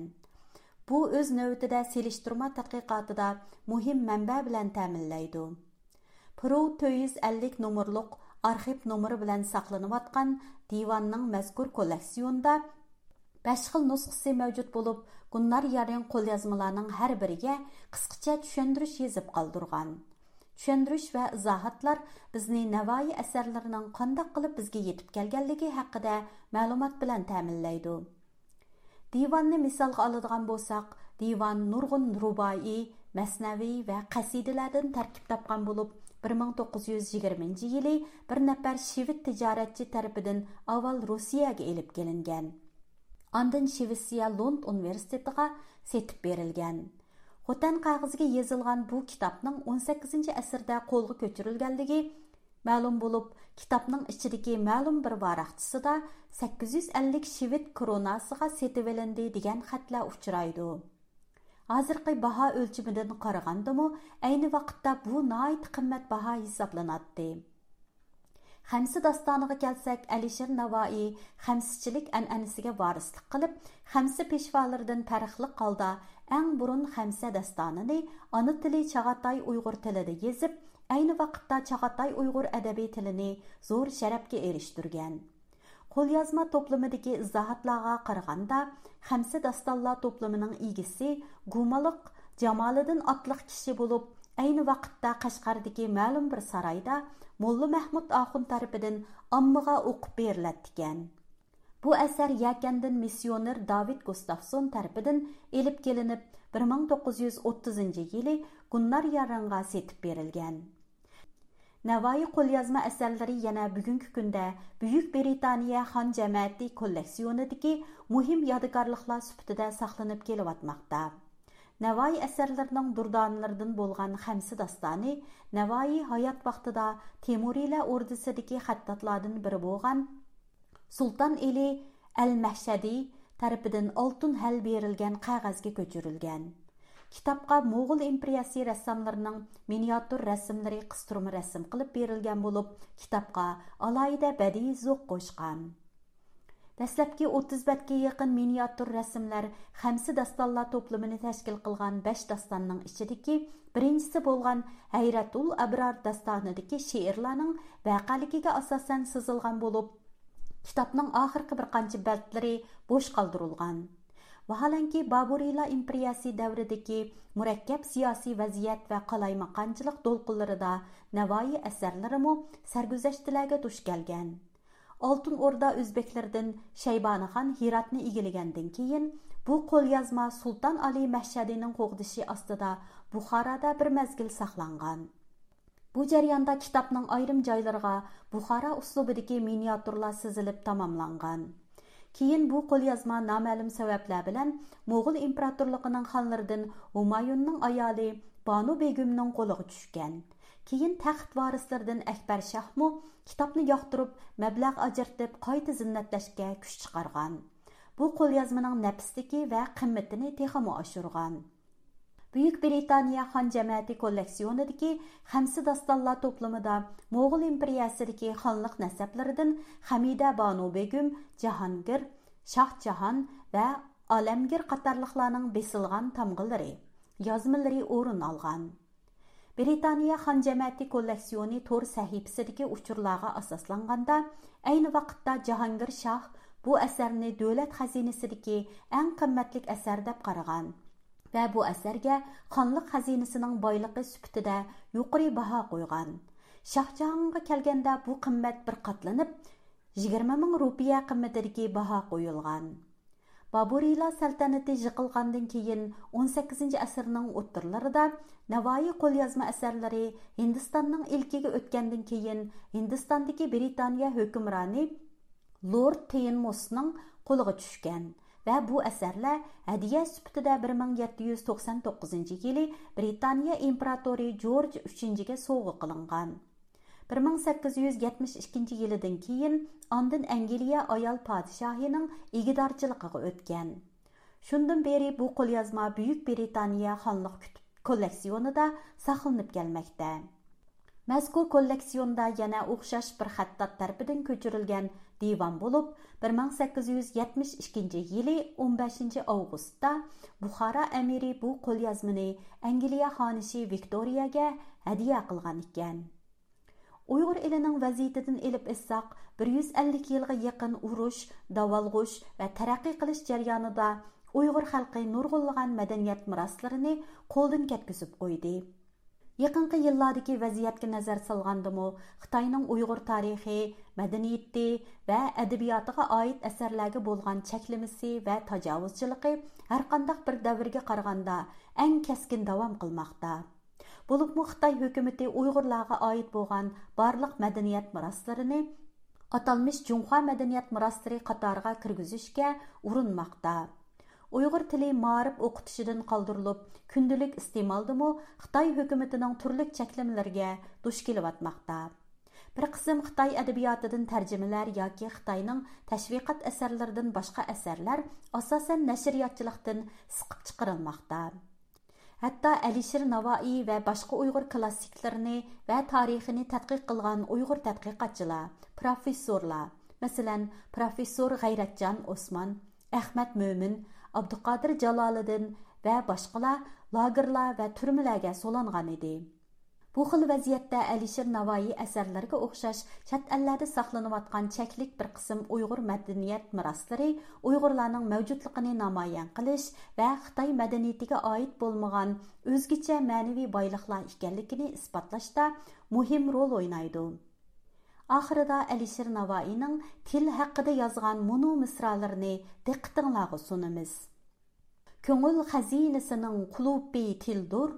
bu o'z navbatida selishtirma tadqiqotida muhim manba bilan ta'minlaydi pro 450 nomerliq arxiv nomeri bilan saqlanayotgan divanning mazkur kolleksiyonda 5 xil nusxasi mavjud bo'lib, Gunnar Yaring qo'lyozmalarining har biriga qisqacha tushuntirish yozib qoldirgan. Tushundirish va izohatlar bizni Navoiy asarlarining qanday qilib bizga yetib kelganligi haqida ma'lumot bilan ta'minlaydi. Divanni misolga oladigan bo'lsak, divan nurg'un ruboiy, masnaviy va qasidalardan tarkib topgan bo'lib 1920 yili bir nafar shved tijoratchi tarafidan avval Rossiyaga elib kelingan. Ondan Shvetsiya Lond universitetiga setib berilgan. Хотан қағызға езілген бұл кітапның 18-ші әсірді қолға көтерілгенлігі мәлім болып, кітапның ішіндегі мәлім бір варақтысы да 850 шивит кронасыға сетіп еленді деген қатла ұшырайды. Азырқы баға өлчіміден қарағандымы, әйні вақытта бұл найт қыммет баға есапланатты. Хәмсі дастаныға келсәк, Әлішер Наваи хәмсішілік әнәнісіге варыстық қылып, хәмсі пешвалырдың пәріқлік қалда – holda eng burun xamsa dastonini ona tili Chag'atay Uyg'ur tilida yozib, ayni vaqtda Chag'atay Uyg'ur adabiy tilini zo'r sharafga erishtirgan. Qo'lyozma to'plamidagi izohatlarga qaraganda, Xamsa dastonlar to'plamining egisi Gumaliq Jamoliddin otliq kishi bo'lib, ayni vaqtda Qashqardagi ma'lum bir saroyda Molla Mahmud Axun аммыга ommaga o'qib beriladigan. Bu asar Yakandan missioner David Gustafson tarafidan elib kelinib 1930 yili Gunnar Yaranga setib berilgan. Navoiy qo'lyozma asarlari yana bugungi kunda Buyuk Britaniya xon jamiyati kolleksionidagi muhim yodgorliklar sifatida saqlanib kelyotmoqda. Navoiy asarlarining durdonlaridan bo'lgan Xamsi dastoni Navoiy hayot vaqtida Temuriylar ordisidagi xattatlardan biri bo'lgan sulton Eli al-Mahshadi tarafidan oltin hal berilgan qog'ozga ko'chirilgan. Kitapqa mo'g'ul imperiyasi rassomlarining miniatur rasmlari qistirma rasm qilib berilgan bo'lib, kitapqa alayida badiiy zo'q qo'shgan. Dastlabki 30 batga yaqin miniatur rasmlar Xamsi dostonlar to'plamini tashkil qilgan 5 dostonning ichidagi birinchisi bo'lgan Hayratul abror dostonidagi she'rlarning vaqaligiga asosan sizilgan bo'lib, kitobning oxirgi bir qancha baltlari bo'sh qoldirilgan. Vaholanki Baburiylar imperiyasi davridagi murakkab siyosiy vaziyat va qalaymaqonchilik to'lqinlarida Navoiy asarlarimu sarguzashtlarga duch kelgan. Oltin O'rda o'zbeklardan Shaybonixon Hiratni egillagandan keyin bu qo'lyozma Sulton Ali Mashhadining qo'g'dishi ostida Buxoroda bir mazgil saqlangan. Bu jarayonda kitobning ayrim joylariga Buxoro uslubidagi miniaturlar sizilib tamomlangan. Keyin bu qo'lyozma noma'lum sabablar bilan Mo'g'ul imperatorligining xonlaridan Humayunning ayoli Banu Begumning qo'liga tushgan. Keyin taxt varislaridan Akbar Shahmu kitobni yoqtirib, mablag' ajratib, qayta zinnatlashga kuch chiqargan. Bu qo'lyozmaning nafsligi va qimmatini texmo. Buyuk Britaniya xon jamiyati kolleksionidagi Xamsi dastonlar to'plamida Mo'g'ul imperiyasidagi xonliq nasablaridan Hamida Banu Begum, Jahongir, Shoh Jahon va Alamgir qatorliqlarning besilgan tamg'ilari, yozmalari o'rin olgan. Britaniya xon jamiyati kolleksioni to'r sahifasidagi uchurlarga asoslanganda, ayni vaqtda Jahongir Shoh bu asarni davlat xazinasidagi eng qimmatli asar deb qaragan. Va bu asarga xonliq xazinasining boyligi sifatida yuqori baho qo'ygan. Shohjahonga kelganda bu qimmat bir qatlanib yigirma ming rupiya qimmatidagi baho qo'yilgan. Boburiylar saltanati yiqilgandan keyin 18 asrning o'ttirlarida Navoiy qo'lyozma asarlari Hindistonning ilkiga o'tgandan keyin Hindistondagi Britaniya hukmroni Lord Tynmosning qo'liga tushgan. Va bu asarlar hadiya sifatida 1799 yili Britaniya imperatori Jorj 3 ga sovg'a qilingan. 1872 yilidan keyin ondan Angliya ayol podshohining igidorchiligiga o'tgan. Shundan beri bu qo'lyozma Buyuk Britaniya xonliq kolleksionida saqlanib kelmoqda. Mazkur kolleksionda yana o'xshash bir xattat tarafidan ko'chirilgan divan bo'lib, 1872 yili 15 avgustda Buxara amiri bu qo'lyozmani Angliya xonishi Viktoriyaga hadiya qilgan ekan. Uyg'ur elining vaziyatidan elib essaq 150 yilga yaqin urush, davolg'ush va taraqqiy qilish jarayonida Uyg'ur xalqi nurg'unlagan madaniyat meroslarini qo'ldan ketkizib qo'ydi. Yaqinqi yillardagi назар nəzər salğandımı, Xitayning Uyğur tarixi, mədəniyyəti və аид aid болған bolğan çəklimisi və һәр hər qandaq bir dövrə qaraganda ən дәвам davam qılmaqda. Bulubmu Xitay hökuməti Uyğurlarga аид bolğan barlıq mədəniyyət miraslarını atalmış Junxua mədəniyyət mirasları qatarına kirgizishga urinmoqda. Uyg'ur tili ma'rif o'qitishidan qoldirilib kundalik iste'moldimi xitoy hukumatining turli cheklamalarga duch kelyotmoqda bir qism xitoy adabiyotidan tarjimalar yoki xitoyning tashviqot asarlaridan boshqa asarlar asosan nashriyotchilikdan siqib chiqarilmoqda. Hatto alisher navoiy va boshqa uyg'ur klassiklarini va tarixini tadqiq qilgan uyg'ur tadqiqotchilar professorlar masalan professor g'ayratjon osmon ahmad mo'min abduqodir jaloliddin va boshqalar lagerlar va turmalarga so'langan edi. Bu xil vaziyatda alisher navoiy asarlariga o'xshash chet ellarda saqlanayotgan cheklik bir qism uyg'ur madaniyat meroslari uyg'urlarning mavjudligini namoyon qilish va xitoy madaniyatiga oid bo'lmagan o'zgacha ma'naviy boyliqlar ekanligini isbotlashda muhim rol o'ynaydi. Ахырда Әлишер Наваиның тіл хақыда yazған мұну мисраларыны диқтыңлағы сұнымыз. Көңіл хазинесінің құлуппи тилдур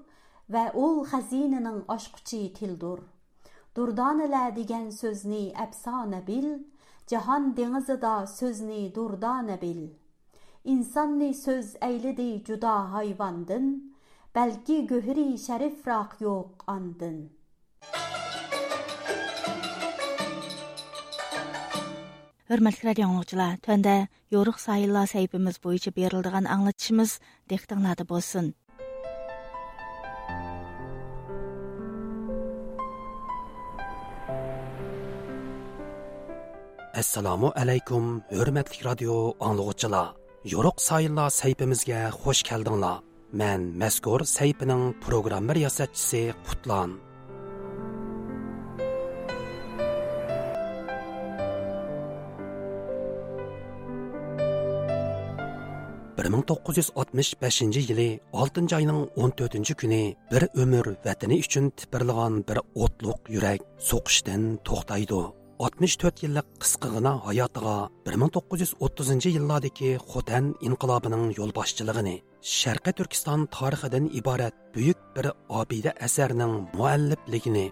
вә ол хазинінің ашқычы тилдур. Дурданілә деген сөзні әпсана біл, жаһан деңізіда сөзні дурдана біл. İnsanni söz eyledi cüda hayvandın, belki göhri şerif rak yok andın.'' Hürmetli radioğlucular, tönde yoruk sayılla sahibimiz boyunca berildiğen anlatışımız dektinladı bolsun. Assalamu alaykum, hurmatli radio anlıqçılar. Yoruk sayılla sahibimizge xush keldinglar. Men мәскор sayfining программы риясәтчісі Qutlan. 1965 yili 6 ayının 14 günü bir ömür vətini üçün tipirliğen bir otluq yürek soqışdan toxtaydı. 64 yillik qisqigina hayotiga 1930 yillardagi xotan inqilobining yo'lboshchiligini sharqiy turkiston tarixidan iborat buyuk bir obida asarning muallifligini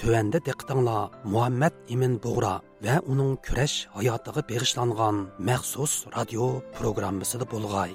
Төвәндә диктаңла Мухаммад Имин Бугра ва уның күрәш хаятыга багышланган махсус радио программасында булгай.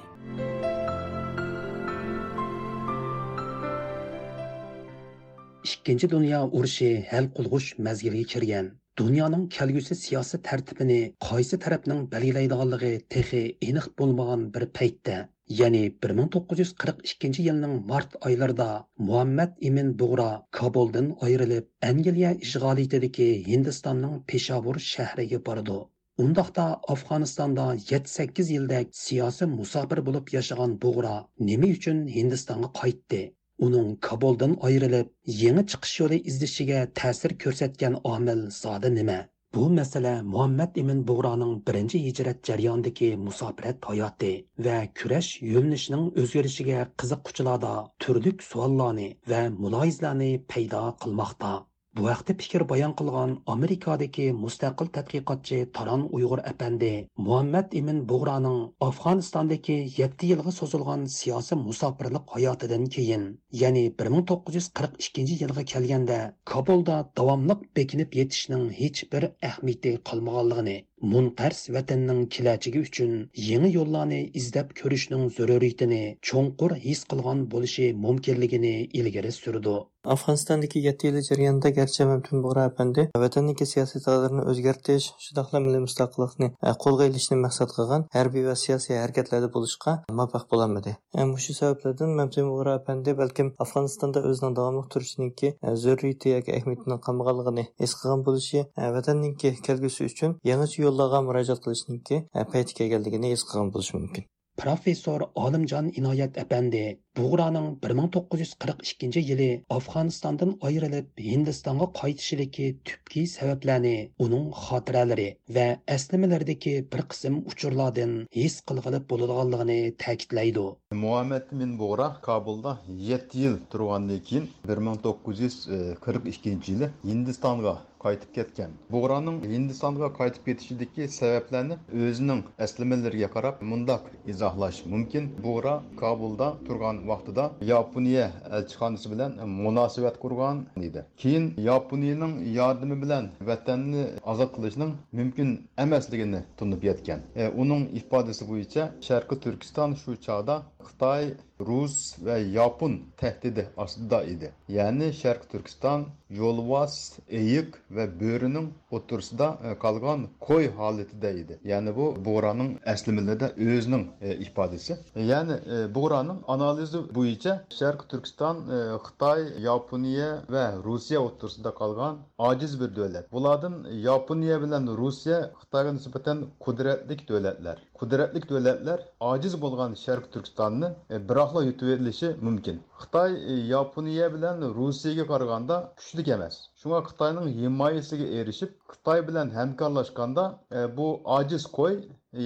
Икенче дөнья урышы хәл кылгыч мәзгилгә кергән. Дөньяның кәлгүсе сиясәт тәртибене кайсы тарафның белгиләйдиганлыгы техи эниқ булмаган бер пәйтдә ya'ni 1942 yilning mart oylarida muhammad imin bug'ro kabuldan ayrilib angliya ishg'oliyatidagi hindistonning peshavur shahriga bordi undaqda afg'onistonda 7-8 yildak siyosiy musofir bo'lib yashagan bug'ro nima uchun hindistonga qaytdi? Uning kabuldan ayrilib yangi chiqish yo'li izlashiga ta'sir ko'rsatgan omil zodi nima? Bu masala Muhammad ibn Bug'roning birinchi hijrat jarayonidagi musofirat hayoti va kurash yo'linishining o'zgarishiga qiziquvchilarda turli savollarni va muloyizlarni paydo qilmoqda. Bu vaqtda fikr bayon qilgan Amerikadagi mustaqil tadqiqotchi Taron Uyg'ur apandi Muhammad Imin Bug'roning Afg'onistondagi 7 yilga so'zilgan siyosiy musofirlik hayotidan keyin, ya'ni 1942 yilga kelganda Kabulda davomliq bekinib yetishning hech bir ahamiyati qolmaganligini munqars vatanning kelajagi uchun yangi yo'llarni izlab ko'rishning zaruriyatini cho'nqur his qilgan bo'lishi mumkinligini ilgari surdi. Afg'onistondagi yetti yil jarayonida garchi mamtun bug'ra apandi. Vatanniki siyosiy taqdirini o'zgartirish shundoqla milliy mustaqillikni e, qo'lga ilishni maqsad qilgan harbiy va siyosiy harakatlarda bo'lishga muvaffaq bo'lolmadi e, shu sabablardan mamtun bug'ra apandi balkim afg'onistonda o'zining davomli turishniki e, zaruriyati yoki ahamiyatini qilmaganligini his qilgan bo'lishi vatanniki kelgusi uchun yangi yo'llarga murojaat qilishniki e, payti kelganligini his qilgan bo'lishi mumkin. Professor olimjon inoyat apandi bug'roning 1942 yili afg'onistondan ayrilib hindistonga qaytishidagi tubki sabablarni uning xotiralari va eslamalaridagi bir qism uchurlardan his qilg'ilib bo'ladiganligini ta'kidlaydi muhammad min bug'ra kabulda 7 yil turgandan keyin 1942 yili hindistonga qaytib ketgan bug'roning hindistonga qaytib ketishidagi sabablarni o'zining aslimalariga qarab mundoq izohlash mumkin bug'ra kobulda turgan vaqtida yaponiya elchixonasi bilan munosabat qurgan edi. Keyin yaponiyaning yordami bilan vatanni ozod qilishning mumkin emasligini tunib yetgan. E, uning ifodasi bo'yicha sharqiy turkiston shu chog'da Xitay, Rus ve Yapon tehdidi aslında idi. Yani Şərq Türkistan yolvas, eyik ve börünün otursida kalgan e, koy haletide idi. Yani bu Buğra'nın eslimilerde özünün e, ifadesi. Yani e, Buğra'nın analizi bu içe Şərq Türkistan, e, Xitay, Yaponiya ve Rusya otursida kalgan aciz bir devlet. Buladın Yaponiya bilen Rusya, Xitay'a nispeten kudretlik devletler. Qudratli davlatlar ojiz bo'lgan sharq turkistonni e, biroqla yutib olishi mumkin. Xitoy e, yaponiya bilan rossiyaga qaraganda kuchli emas. Shunga xitoyning himoyasiga erishib xitoy bilan hamkorlashganda e, bu ojiz qo'y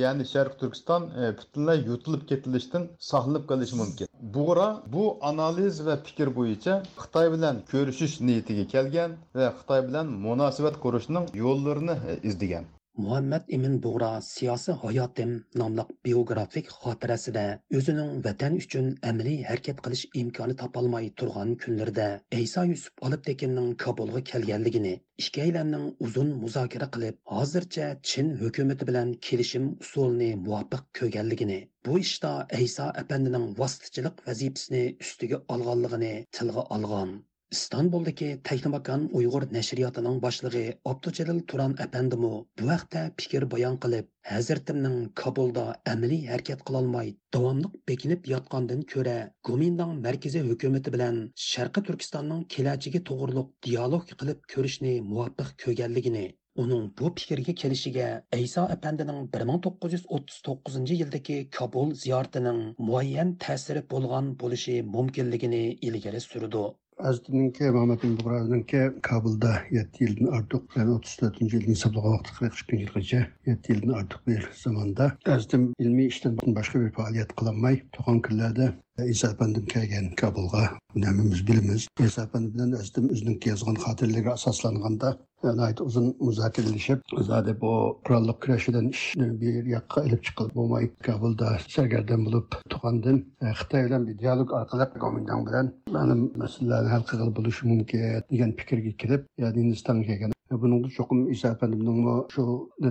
ya'ni sharq turkiston butunlay yutilib ketilishdan saqlanib qolishi mumkin. Bug'ra bu analiz va fikr bo'yicha xitoy bilan ko'rishish niyatiga kelgan va xitoy bilan munosabat qurishning yo'llarini izlagan muhammad Emin bug'ro siyosiy hayotim nomli biografik xotirasida o'zining vatan uchun amaliy harakat qilish imkoni topolmay turgan kunlarda ayso yusuf olibtekinning kabulga kelganligini ikkalanning uzun muzokara qilib hozircha chin hukumati bilan kelishim usulini muvofiq ko'rganligini bu ishda ayso apandining vositachilik vazifasini ustiga olganligini tilga olgan. Istanbuldagi taxnimakan uyg'ur nashriyotining boshlig'i abdujalil turan apandimu bu vaqtda fikr bayon qilib hazratimning kabulda amaliy harakat qilolmay davomli bekinib yotgandan ko'ra gomindan markaziy hukumati bilan sharqi turkistonning kelajagi to'g'riliq dialog qilib ko'rishni muvaffaq ko'rganligini uning bu fikrga kelishiga ayso apandining 1939 yildagi kabul ziyoratining muayyan ta'siri bo'lgan bo'lishi mumkinligini ilgari surdi. Azdininki, Muhammed bin Kabul'da 7 yıldan artık yani 34. yılın hesaplagan vakti 42 yılgacha 7 yıldan artık bir zamanda Azdim ilmi işten başka bir faaliyet kılanmay to'qon kunlarda İsa Efendim kelgan Kabulga namimiz bilimiz. İsa Efendi bilan Hazretim o'zining yozgan xotiralariga asoslanganda nihoyat uzun muzokaralashib zodi bu qurolli kurashidan ishni e, bir yoqqa elib chiqib bo'lmay kabulda sargardon bo'lib turgandan e, xitoy bilan bir dialog orqali gomindan bilan ma'lum masalalarni hal qilib bo'lishi mumkin degan fikrga kelib yani hindistonga kelgan buningda cho'qim iso afandimning shu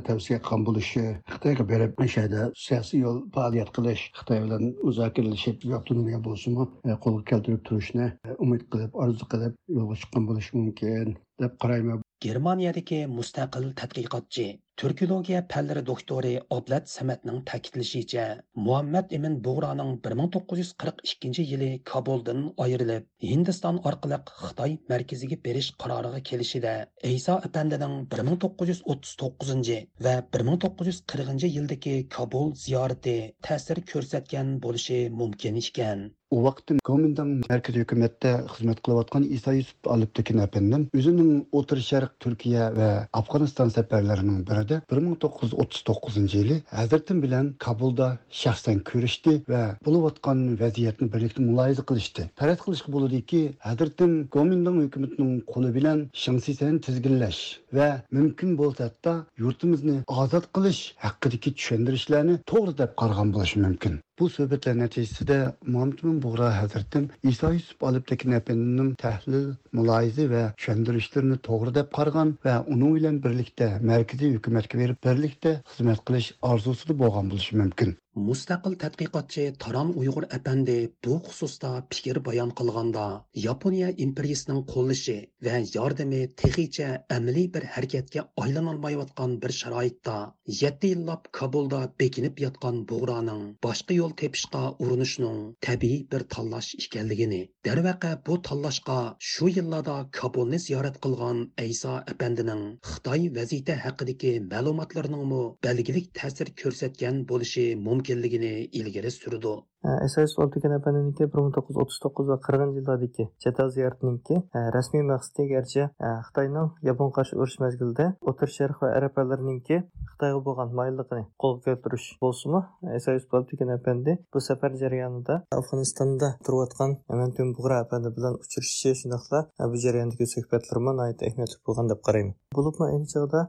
tavsiya qilgan bo'lishi xitoyga berib o'shada siyosiy yo'l faoliyat qilish xitoy bilan muzokaralashib avtonomiya e, bo'lsinmi qo'lga keltirib turishni umid e, qilib orzu qilib yo'lga chiqqan bo'lishi mumkin deb qarayman germaniyadagi mustaqil tadqiqotchi turkologiya fanlari doktori oblat samatning ta'kidlashicha muhammad imin bug'roning 1942 yili kabuldan ayrilib hindiston orqali xitoy markaziga berish qaroriga kelishida Isa apandining 1939 va 1940 yildagi kabul ziyorati ta'sir ko'rsatgan bo'lishi mumkin ekan. U vaqtda Komintang markaziy hukumatda xizmat qilayotgan Isa Yusuf Aliptekin apandim o'zining O'tir Sharq Turkiya va Afg'oniston safarlarining birida 1939 yili Hazratim bilan Kabulda shaxsan ko'rishdi va bo'layotgan vaziyatni birlikda muloyiza qilishdi. Faraz qilishga bo'ladiki, Hazratim Komintang hukumatining qo'li bilan Shangsisani tizginlash va mumkin bo'lsa hatto yurtimizni ozod qilish haqidagi tushuntirishlarni to'g'ri deb qaragan bo'lishi mumkin. Bu söhbətlər nəticəsində Muhammed bin Buğra həzrətim İsa Yusuf Alıbdakı nəfənin təhlil, mülahizə və şəndirişlərini doğru deyə qarğan və onun ilə birlikdə mərkəzi hökumətə verib birlikdə xidmət qilish arzusunu boğan buluşu mümkün. Mustaqil tadqiqotchi Taran Uyg'ur apandi bu xususda fikr bayon qilganda, Yaponiya imperiyasining qo'llashi va yordami texicha amaliy bir harakatga aylanolmayotgan bir sharoitda yetti yillab Kabulda bekinib yotgan Bug'roning boshqa yo'l tepishga urinishning tabiiy bir tanlash ekanligini, darvaqa bu tanlashga shu yillarda Kabulni ziyorat qilgan ayso apandining Xitoy vaziyati haqidagi ma'lumotlarningmi belgilik ta'sir ko'rsatgan bo'lishi mumkin mumkinligini ilgari surdi. SIS Oltikan apaniki bir ming to'qqiz yuz o'ttiz to'qqiz va qirqinchi yillardagi chet ziyoratiniki e, rasmiy maqsadi garchi e, xitoyning yapon qarshi urush mezgilida o'tir sharq va arab ellarininki xitoyga bo'lgan moyilligini qo'lga keltirish bo'lsimi SIS Oltikan apandi bu safar jarayonida afg'onistonda turayotgan Amantum Bug'ra apandi bilan uchrashishi shundoqla e, bu jarayondagi suhbatlarmi ahamiyatli bo'lgan deb qarayman. Bo'libmi ayni chog'da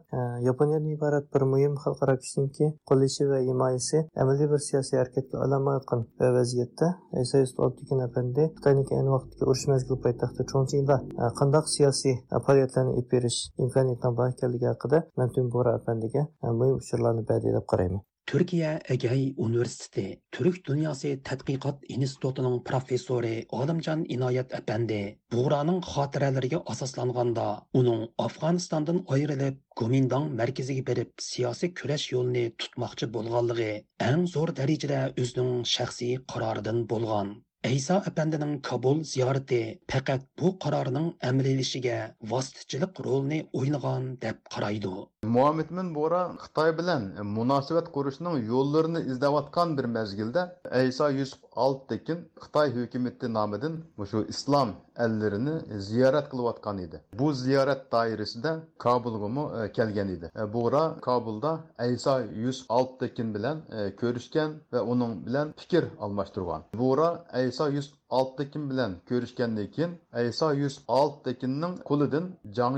yaponiyadan iborat bir muhim xalqaro kuchniki qo'llashi va himoyasi amaliy bir siyosiy harakatga aylanmayotgan va vaziyatda Isa Yusufaldikin apandi Xitoyniki ayni vaqtdagi urush mezgili poytaxti Chongqingda e, qandaq siyosiy faoliyatlarni ip berish imkoniyatining bor ekanligi haqida Mantum Bora apandiga e, muhim uchurlarni badilab qarayman. Türkiye Egey университети Türk Dünyası Tədqiqat İnstitutunun профессоры Адамжан İnayət Əpəndi Buğranın xatirələrə asaslanganda onun Afganistandan айырылып, Gomindang mərkəziga berib siyasi kurash yo'lini tutmoqchi bo'lganligi eng zo'r darajada o'zining shaxsiy qaroridan bo'lgan Әйса әпәндінің Кабул зияраты пәкәт bu qarorning әмілелішіге vositachilik ролны ойнаған деп қарайды. Muhammed Bora Xitoy bilan munosabat qurishning yo'llarini izlayotgan bir mazgilda Aysa Yusuf Alttekin Xitoy hukumati nomidan shu islom allarini ziyorat qilayotgan edi. Bu ziyorat doirasida Kabulga e, kelgan edi. E, Bora Kabulda Aysa Yusuf Alttekin bilan e, ko'rishgan va uning bilan fikr almashtirgan. Bora Aysa Yusuf Alttekin bilan ko'rishgandan keyin Aysa Yusuf Alttekinning qo'lidan Jang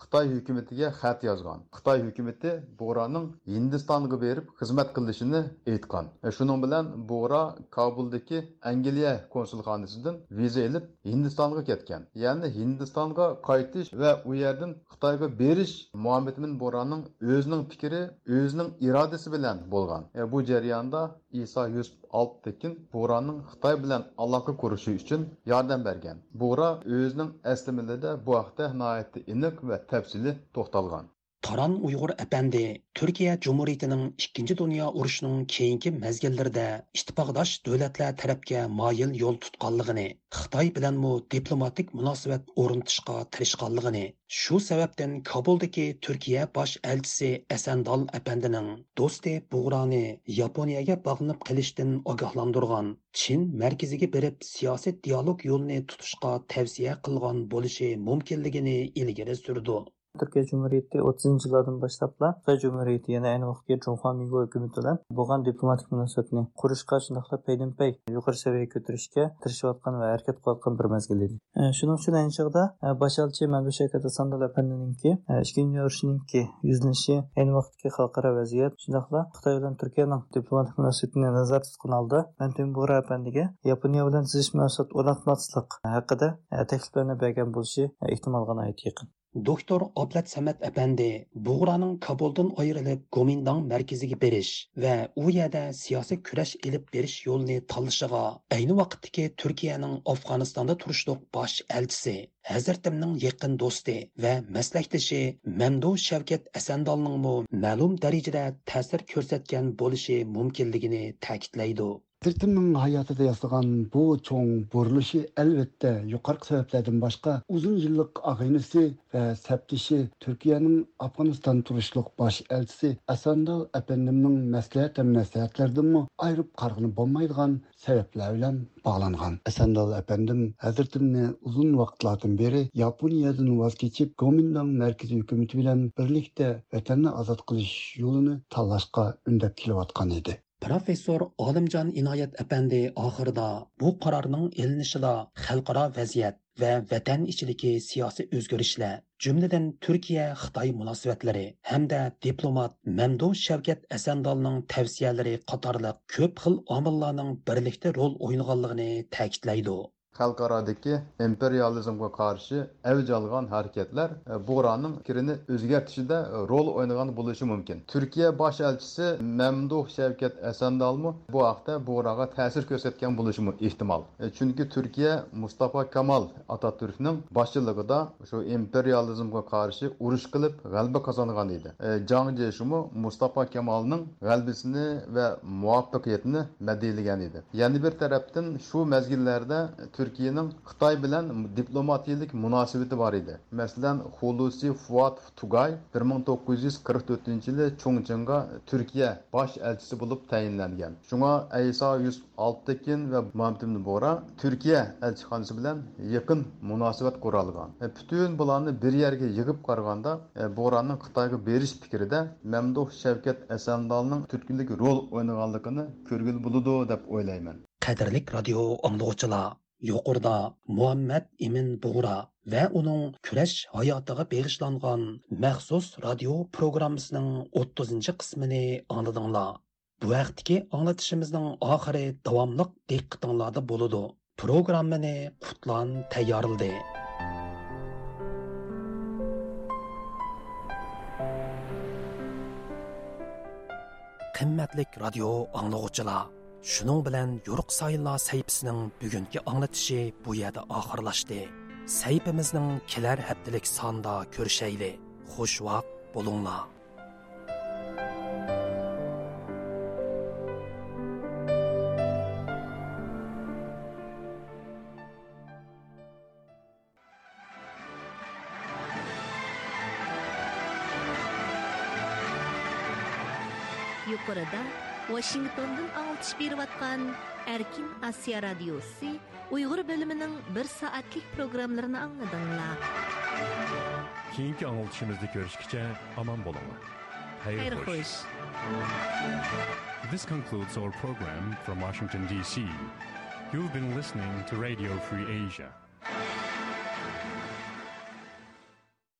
Xitoy hukumatiga xat yozgan. Xitoy hukumati Bo'raning Hindistonga berib xizmat qilishini aytgan. e Shuning bilan Bo'ra Kabuldagi Angliya konsulxonasidan viza olib Hindistonga ketgan. Ya'ni Hindistonga qaytish va u yerdan Xitoyga berish Muhammad bin Bo'raning o'zining fikri, o'zining irodasi bilan bo'lgan. e Bu jarayonda Isa 106-kin Buranın Xitay bilan əlaqə quruşu üçün yardım bergan. Bura özünün əslimində bu haqda nəhayət aniq və təfsili toxtalğan. Taran Uyg'ur apandi Turkiya Cumhuriyetining 2 Dunyo urushining keyingi mezgillarida ittifoqdosh davlatlar tarafga moyil yo'l tutganligini, Xitoy bilanmi diplomatik munosabat o'rnatishga tirishganligini, shu sababdan Kabuldagi Turkiya bosh elchisi Asandal apandining do'sti Bug'roni Yaponiyaga bog'lanib qilishdan ogohlantirgan, Chin markaziga berib siyosiy dialog yo'lini tutishga tavsiya qilgan bo'lishi mumkinligini ilgari surdi. Türkiye Cumhuriyeti 30 yıllardan başlapla Xitoy Cumhuriyeti yana ayni vaqtga Junxo Mingo hukumati bilan bo'lgan diplomatik munosabatni qurishga shundoqla paydan-pay yuqori saviyaga ko'tarishga tirishayotgan va harakat qilayotgan bir mazgil edi. E, shuning uchun ayni chog'da e, boshlovchi Mandu Shavkat Sandal apandininki e, ikkinchi dunyo urushininki yuzlanishi ayni vaqtdagi xalqaro vaziyat shundoqla Xitoy bilan Turkiyaning diplomatik munosabatini nazarda tutgan holda mantin Bora apandiga Yaponiya bilan tuzish munosabat o'rnatmaslik haqida takliflarni bergan bo'lishi ehtimolga yaqin. Doktor Ablat Самат әпәнде Буғраның Кабулдан айырылып Гоминдан мәркезіге беріш və u yerdə siyasi kurash elib berish yo'lini tanlashiga ayni vaqtdagi Turkiyaning Afg'onistonda turishliq bosh elchisi Hazratimning yaqin do'sti va maslakdoshi Mamdu Shavkat Asandalning ma'lum darajada ta'sir ko'rsatgan bo'lishi mumkinligini ta'kidlaydi. Hazretimning hayotida yasagan bu cho'ng burilishi albatta yuqorqi sabablardan boshqa uzun yillik og'inisi va saptishi Turkiyaning Afg'oniston turishliq bosh elchisi Asandal apandimning maslahat ham nasihatlardanmi ayirib qarg'ini bo'lmaydigan sabablar bilan bog'langan. Asandal apandim Hazretimni uzun vaqtlardan beri Yaponiyadan voz kechib Gomindang markaziy hukumati bilan birlikda vatanni ozod qilish yo'lini tanlashga undab kelayotgan edi. Professor olimjon inoyat apandi oxirida bu qarorning ilinishida xalqaro vaziyat va vatan ichidagi siyosiy o'zgarishlar jumladan turkiya xitoy munosabatlari hamda diplomat mamdu shavkat asandolning tavsiyalari qatorliq ko'p xil omillarning birlikda rol o'ynaganligini ta'kidlaydi. Xalqarodagi imperializmga qarshi avj olgan harakatlar e, buğraning fikrini o'zgartishida e, rol o'ynagan bo'lishi mumkin. Turkiya bosh elchisi mamduh shavkat asandalmi bu haqda bug'roga ta'sir ko'rsatgan bo'lishi ehtimol. E, chunki turkiya mustafa kamal atatürkning boshchiligida shu imperializmga qarshi urush qilib g'alaba qozongan edi. Jang jeshumu mustafa kamalning g'albisini va muvaffaqiyatini madiylagan edi. Yana bir tarafdan shu mazgillarda Türkiye'nin Xitoy bilan diplomatiyalik munosabati bor edi. Masalan, Hulusi Fuat Tugay 1944-yili Chongqingga Turkiya bosh elchisi bo'lib tayinlangan. Shunga Aysa Yusuf Altekin va Muhammad Bora Turkiya elchixonasi bilan yaqin munosabat quralgan. E, bütün bularni bir yerga yig'ib qaraganda, e, Boraning Xitoyga berish fikrida Mamduh Shavkat Asandalning turkilik rol o'ynaganligini ko'rgil bo'ladi deb o'ylayman. Qadrlik radio anglovchilar yuqorida muhammad imin bug'ra va uning kurash hayotiga bag'ishlangan maxsus radio programmasining o'ttizinchi qismini angladinglar. Bu vaqtdagi anglatishimizning oxiri davomliq diqqatinglarda bo'ladi programmani qutlan tayyorildi qimmatlik radio anglag'uchilar Шуның белән Юрық Сайынла сәйпісінің bugungi аңлатышы bu yerda oxirlashdi. sayfimizning kelar haftalik sanda ko'rishayli xush vaqt bo'linglar Вашингтондон аңылтыш беріп атқан Әркин Асия радиосы ұйғыр бөлімінің бір сағатлық программларын аңладыңлар. Кейінгі аңылтышымызды көрішкіше аман болыңа. Хайр қош. This concludes our program from Washington, D.C. You've been listening to Radio Free Asia.